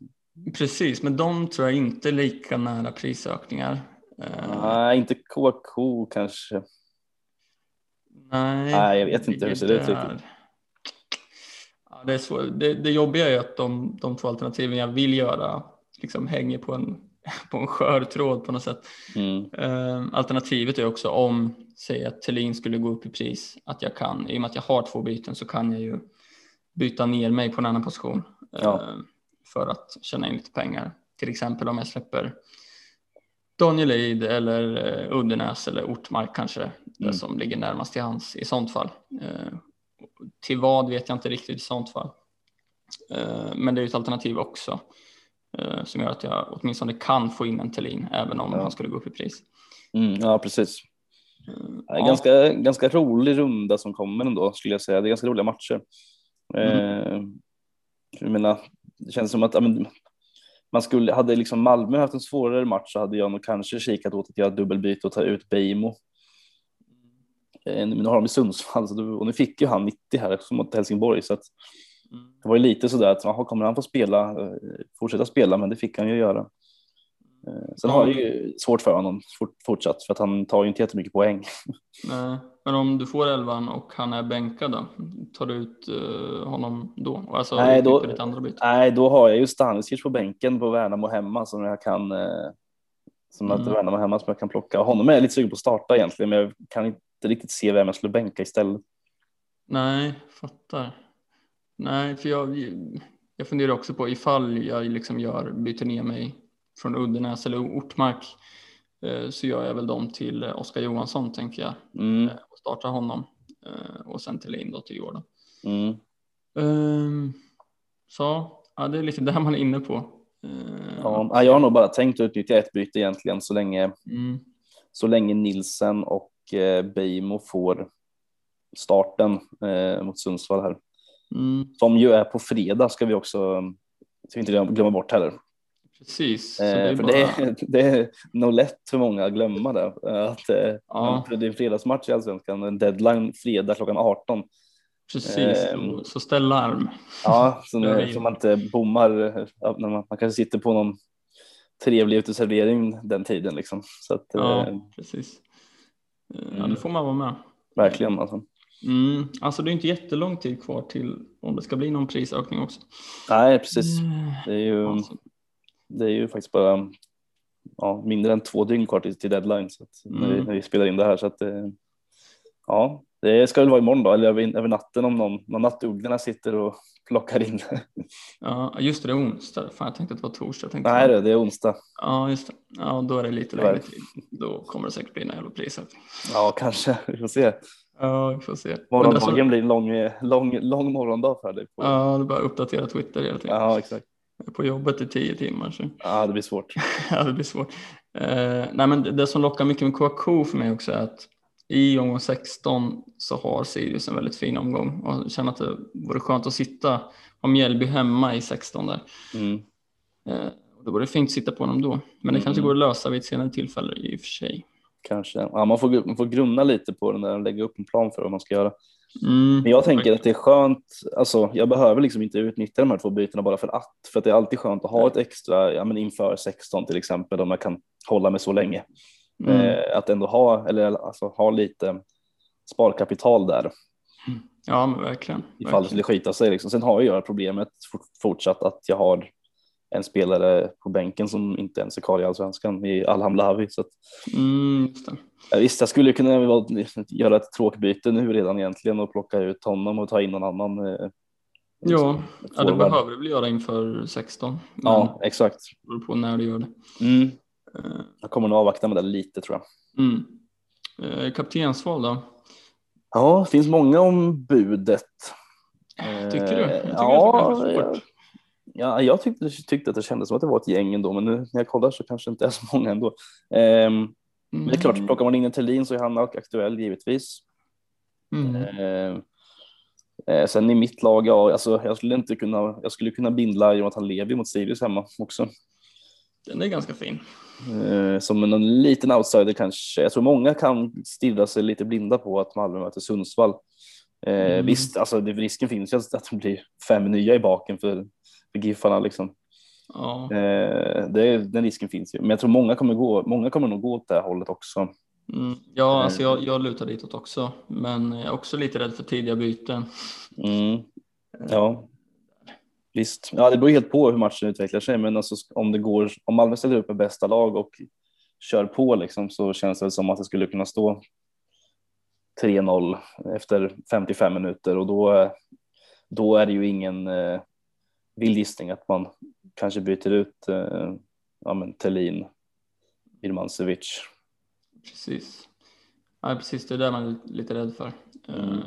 S2: Precis, men de tror jag inte är lika nära prisökningar. Eh,
S1: Nej, inte KK kanske.
S2: nej,
S1: Nej, jag vet inte hur det ser ut riktigt.
S2: Det, är svårt. Det, det jobbiga är ju att de, de två alternativen jag vill göra liksom hänger på en, på en skör tråd på något sätt.
S1: Mm.
S2: Eh, alternativet är också om, säg att Thelin skulle gå upp i pris, att jag kan, i och med att jag har två byten så kan jag ju byta ner mig på en annan position eh,
S1: Ja.
S2: för att tjäna in lite pengar. Till exempel om jag släpper Daniel Eid eller eh, Uddenäs eller Ortmark kanske, det
S1: Mm.
S2: som ligger närmast till hands i sånt fall. Till vad vet jag inte riktigt i sånt fall. Eh, men det är ju ett alternativ också eh, som gör att jag åtminstone kan få in en Thelin även om
S1: Ja.
S2: han skulle gå upp i pris.
S1: Mm, ja, precis.
S2: Eh,
S1: Ja, ganska, ganska rolig runda som kommer ändå skulle jag säga. Det är ganska roliga matcher. Eh, jag menar, det känns som att men, man skulle, hade liksom Malmö haft en svårare match så hade jag nog kanske kikat åt att göra dubbelbyte och ta ut Beijmo. Eh, nu har de i Sundsvall så då, och nu fick ju han 90 här som mot Helsingborg så att
S2: Mm.
S1: det var ju lite sådär att jaha, kommer han få spela, eh, fortsätta spela, men det fick han ju göra. Eh, Sen har det ju svårt för honom fort, fortsatt för att han tar ju inte jättemycket poäng.
S2: Nej, men om du får elvan och han är bänkad då? Tar du ut honom då? Alltså
S1: Nej, då-? Nej, då har jag ju Stanisic på bänken på Värnamo hemma som jag kan som att
S2: Mm.
S1: Värnamo hemma som jag kan plocka. Honom är jag lite sugen på att starta egentligen, men jag kan inte riktigt se vem jag skulle bänka istället.
S2: Nej, fattar. Nej, för jag, jag funderar också på ifall jag liksom gör, byter ner mig från Uddenäs eller Ortmark eh, så gör jag väl dem till Oskar Johansson tänker jag
S1: Mm,
S2: eh, och startar honom eh, och sen till in då till Jordan.
S1: mm.
S2: Ehm, så ja, det är lite där man är inne på.
S1: Ja, jag har nog bara tänkt att utnyttja ett byte egentligen så länge,
S2: mm,
S1: så länge Nilsen och Beijmo får starten eh, mot Sundsvall här.
S2: mm,
S1: Som ju är på fredag ska vi också ska vi inte glömma- bort heller.
S2: precis.
S1: Eh,
S2: det är
S1: för
S2: bara,
S1: det, är, det är nog lätt för många att glömma det. eh, Att, eh,
S2: Ja.
S1: Det är en fredagsmatch i Allsvenskan, en deadline fredag klockan 18.
S2: precis.
S1: ehm,
S2: så, ställ larm.
S1: Ja, så,
S2: vi-
S1: så man inte bommar. eh, När man, man kanske sitter på någon trevlig uteservering den tiden. Liksom. Så att,
S2: Ja,
S1: eh,
S2: precis. Eh, Ja,
S1: Mm.
S2: då får man vara med.
S1: verkligen. Alltså.
S2: Mm, alltså det är inte jättelång tid kvar till om det ska bli någon prisökning också.
S1: Nej, precis.
S2: Mm,
S1: Det är ju,
S2: alltså,
S1: det är ju faktiskt bara ja, mindre än två dygn kvar till, till deadline så att, när, vi,
S2: Mm.
S1: när vi spelar in det här. Så att, eh, ja, det ska väl vara imorgon då, eller över, över natten om någon, någon nattugglorna sitter och plockar in.
S2: ja, just det, det är onsdag. Fan, jag tänkte att det var torsdag. Tänkte,
S1: Nej, det det är onsdag.
S2: Ja, just det. Ja, då är det lite längre tid. Då kommer det säkert bli en jävla prisökning.
S1: Ja, kanske. Vi får se.
S2: Ja, vi får se.
S1: Morgondagen
S2: alltså,
S1: blir en lång, lång, lång morgondag för dig. På,
S2: ja, är bara uppdatera Twitter hela tiden.
S1: ja, exakt.
S2: På jobbet i tio timmar. Så.
S1: Ja, det blir svårt.
S2: ja, det blir svårt. Eh, nej, men det, det som lockar mycket med Kouakou för mig också är att i omgång 16 så har Sirius en väldigt fin omgång och jag känner att det vore skönt att sitta om Mjällby hemma i 16 där.
S1: Mm.
S2: Eh, då vore det fint att sitta på honom då. Men det
S1: Mm.
S2: kanske går att lösa vid ett senare tillfälle i och för sig.
S1: Kanske. Ja, man, får, man får grunna lite på den där och lägga upp en plan för vad man ska göra.
S2: Mm.
S1: Men jag tänker att det är skönt, alltså jag behöver liksom inte utnyttja de här två bytena bara för att, för att det är alltid skönt att ha ett extra, ja men inför 16 till exempel, om jag kan hålla mig så länge.
S2: Mm.
S1: Eh, att ändå ha, eller alltså ha lite sparkapital där
S2: Ja, men verkligen.
S1: ifall det skulle skita sig. Liksom. Sen har jag problemet fort- fortsatt att jag har en spelare på bänken som inte ens är kvar i allsvenskan i Alham Lavi. Så att,
S2: Mm,
S1: visst, jag skulle kunna göra ett tråkbyte nu redan egentligen och plocka ut honom och ta in någon annan. eh,
S2: Ja, ja, det behöver du väl göra inför 16. Men
S1: Ja, exakt.
S2: det beror på när du gör det.
S1: Mm.
S2: Eh,
S1: Jag kommer nog avvakta med det lite tror jag.
S2: Mm. Eh, Kaptensval då?
S1: Ja, det finns många om budet.
S2: Tycker du? Jag
S1: Eh,
S2: tycker
S1: ja, jag, ja, jag tyckte, tyckte att det kändes som att det var ett gäng ändå, men nu när jag kollar så kanske det inte är så många ändå. Ehm, Men det är klart, plockar man in en Thelin så är han aktuell givetvis.
S2: Mm.
S1: Eh, eh, sen i mitt lag, ja, alltså, jag skulle inte kunna, jag skulle kunna bindla Jonathan Levi mot Sirius hemma också.
S2: Den är ganska fin.
S1: Eh, som en liten outsider kanske. Jag tror många kan stirra sig lite blinda på att Malmö möter Sundsvall. Eh,
S2: Mm.
S1: Visst, alltså risken finns ju att det blir fem nya i baken för, för Giffarna liksom.
S2: Ja.
S1: Eh, det, den risken finns ju, men jag tror många kommer gå. Många kommer nog gå åt det här hållet också.
S2: Mm. Ja, alltså jag, jag lutar ditåt också, men jag är också lite rädd för tidiga byten.
S1: Mm. Ja, visst. Ja, det beror helt på hur matchen utvecklar sig, men alltså, om det går, om Malmö ställer upp med bästa lag och kör på liksom, så känns det som att det skulle kunna stå 3-0 efter 55 minuter och då, då är det ju ingen eh, vild gissning att man kanske byter ut eh, ja, men Thelin, Birmancevic.
S2: Precis. Nej, precis, det är det man är lite rädd för.
S1: Mm.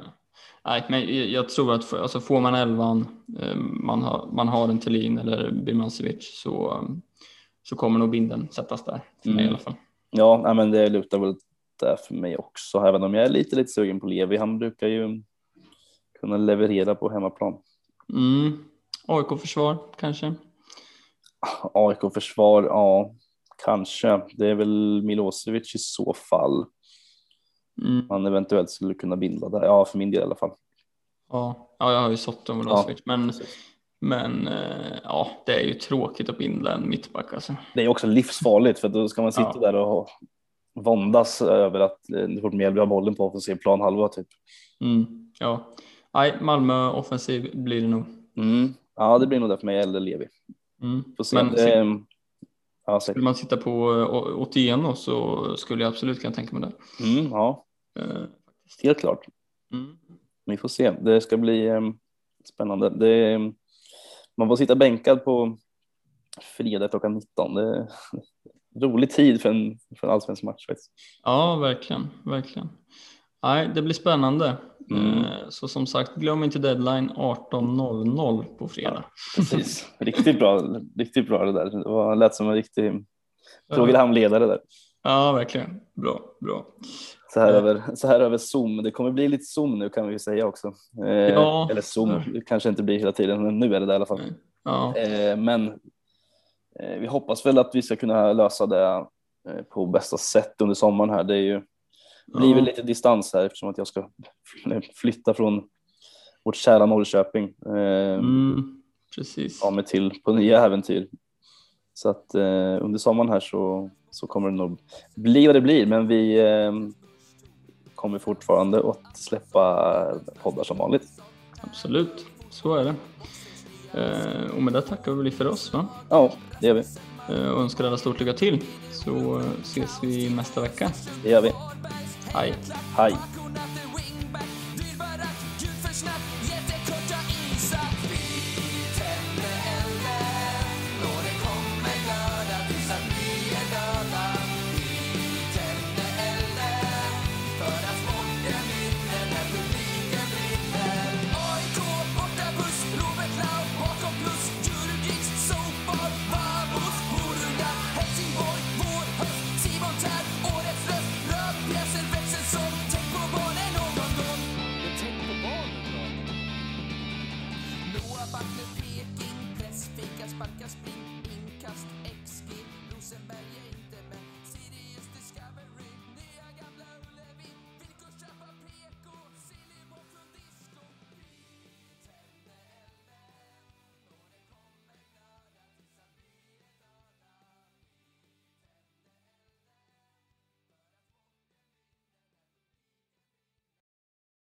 S2: Nej, men jag- tror att alltså får man elvan, eh, man har, man har en Thelin eller Birmancevic så, så kommer nog binden sättas där, för mig i
S1: Mm.
S2: alla fall.
S1: Ja, men det lutar väl där för mig också, även om jag är lite, lite sugen på Levi. Han brukar ju kunna leverera på hemmaplan.
S2: Mm. AIK-försvar kanske?
S1: AIK-försvar, ja, kanske. Det är väl Milosevic i så fall.
S2: Mm.
S1: Man eventuellt skulle kunna binda där. Ja, för min del i alla fall.
S2: Ja. ja, jag har ju sått om Milosevic, men, men eh, ja, det är ju tråkigt att binda en mittback alltså.
S1: Det är också livsfarligt för då ska man sitta
S2: Ja.
S1: där och våndas över att eh, fort Mjällby har bollen på offensiv plan halva typ.
S2: Mm. Ja, nej, Malmö offensiv blir det nog.
S1: Mm. Ja, det blir nog det för mig eller Levi.
S2: Mm.
S1: Får se.
S2: Men,
S1: det, ja, säkert.
S2: skulle man sitta på eh, Otieno så skulle jag absolut kunna tänka mig det.
S1: Mm, ja,
S2: Eh,
S1: helt klart.
S2: Mm.
S1: Vi får se. Det ska bli eh, spännande. Det, man får sitta bänkad på fredag klockan 19. Det är rolig tid för en, för en allsvensk match faktiskt.
S2: Ja, verkligen, verkligen. Nej, det blir spännande.
S1: Mm.
S2: Eh, Så som sagt, glöm inte deadline 18.00 på fredag.
S1: Precis. Riktigt bra, riktigt bra det där. Det var, lät som en riktig programledare där.
S2: Ja, verkligen. Bra, bra.
S1: Så här,
S2: Ja.
S1: över, så här över Zoom. Det kommer bli lite Zoom nu kan vi ju säga också. Eh,
S2: Ja.
S1: Eller Zoom, det kanske inte blir hela tiden, men nu är det det i alla fall.
S2: Ja,
S1: Eh, men eh, vi hoppas väl att vi ska kunna lösa det eh, på bästa sätt under sommaren här. Det är ju, blir väl lite distans här eftersom att jag ska flytta från vårt kära Norrköping. Eh,
S2: mm, precis.
S1: ta mig till på nya äventyr. Så att eh, under sommaren här så, så kommer det nog bli vad det blir, men vi eh, kommer fortfarande att släppa poddar som vanligt.
S2: Absolut, så är det. Eh, Och med det tackar vi för oss va?
S1: Ja, det gör vi.
S2: Eh, och önskar alla stort lycka till. Så eh, ses vi nästa vecka.
S1: Det gör vi.
S2: は
S1: い、はい。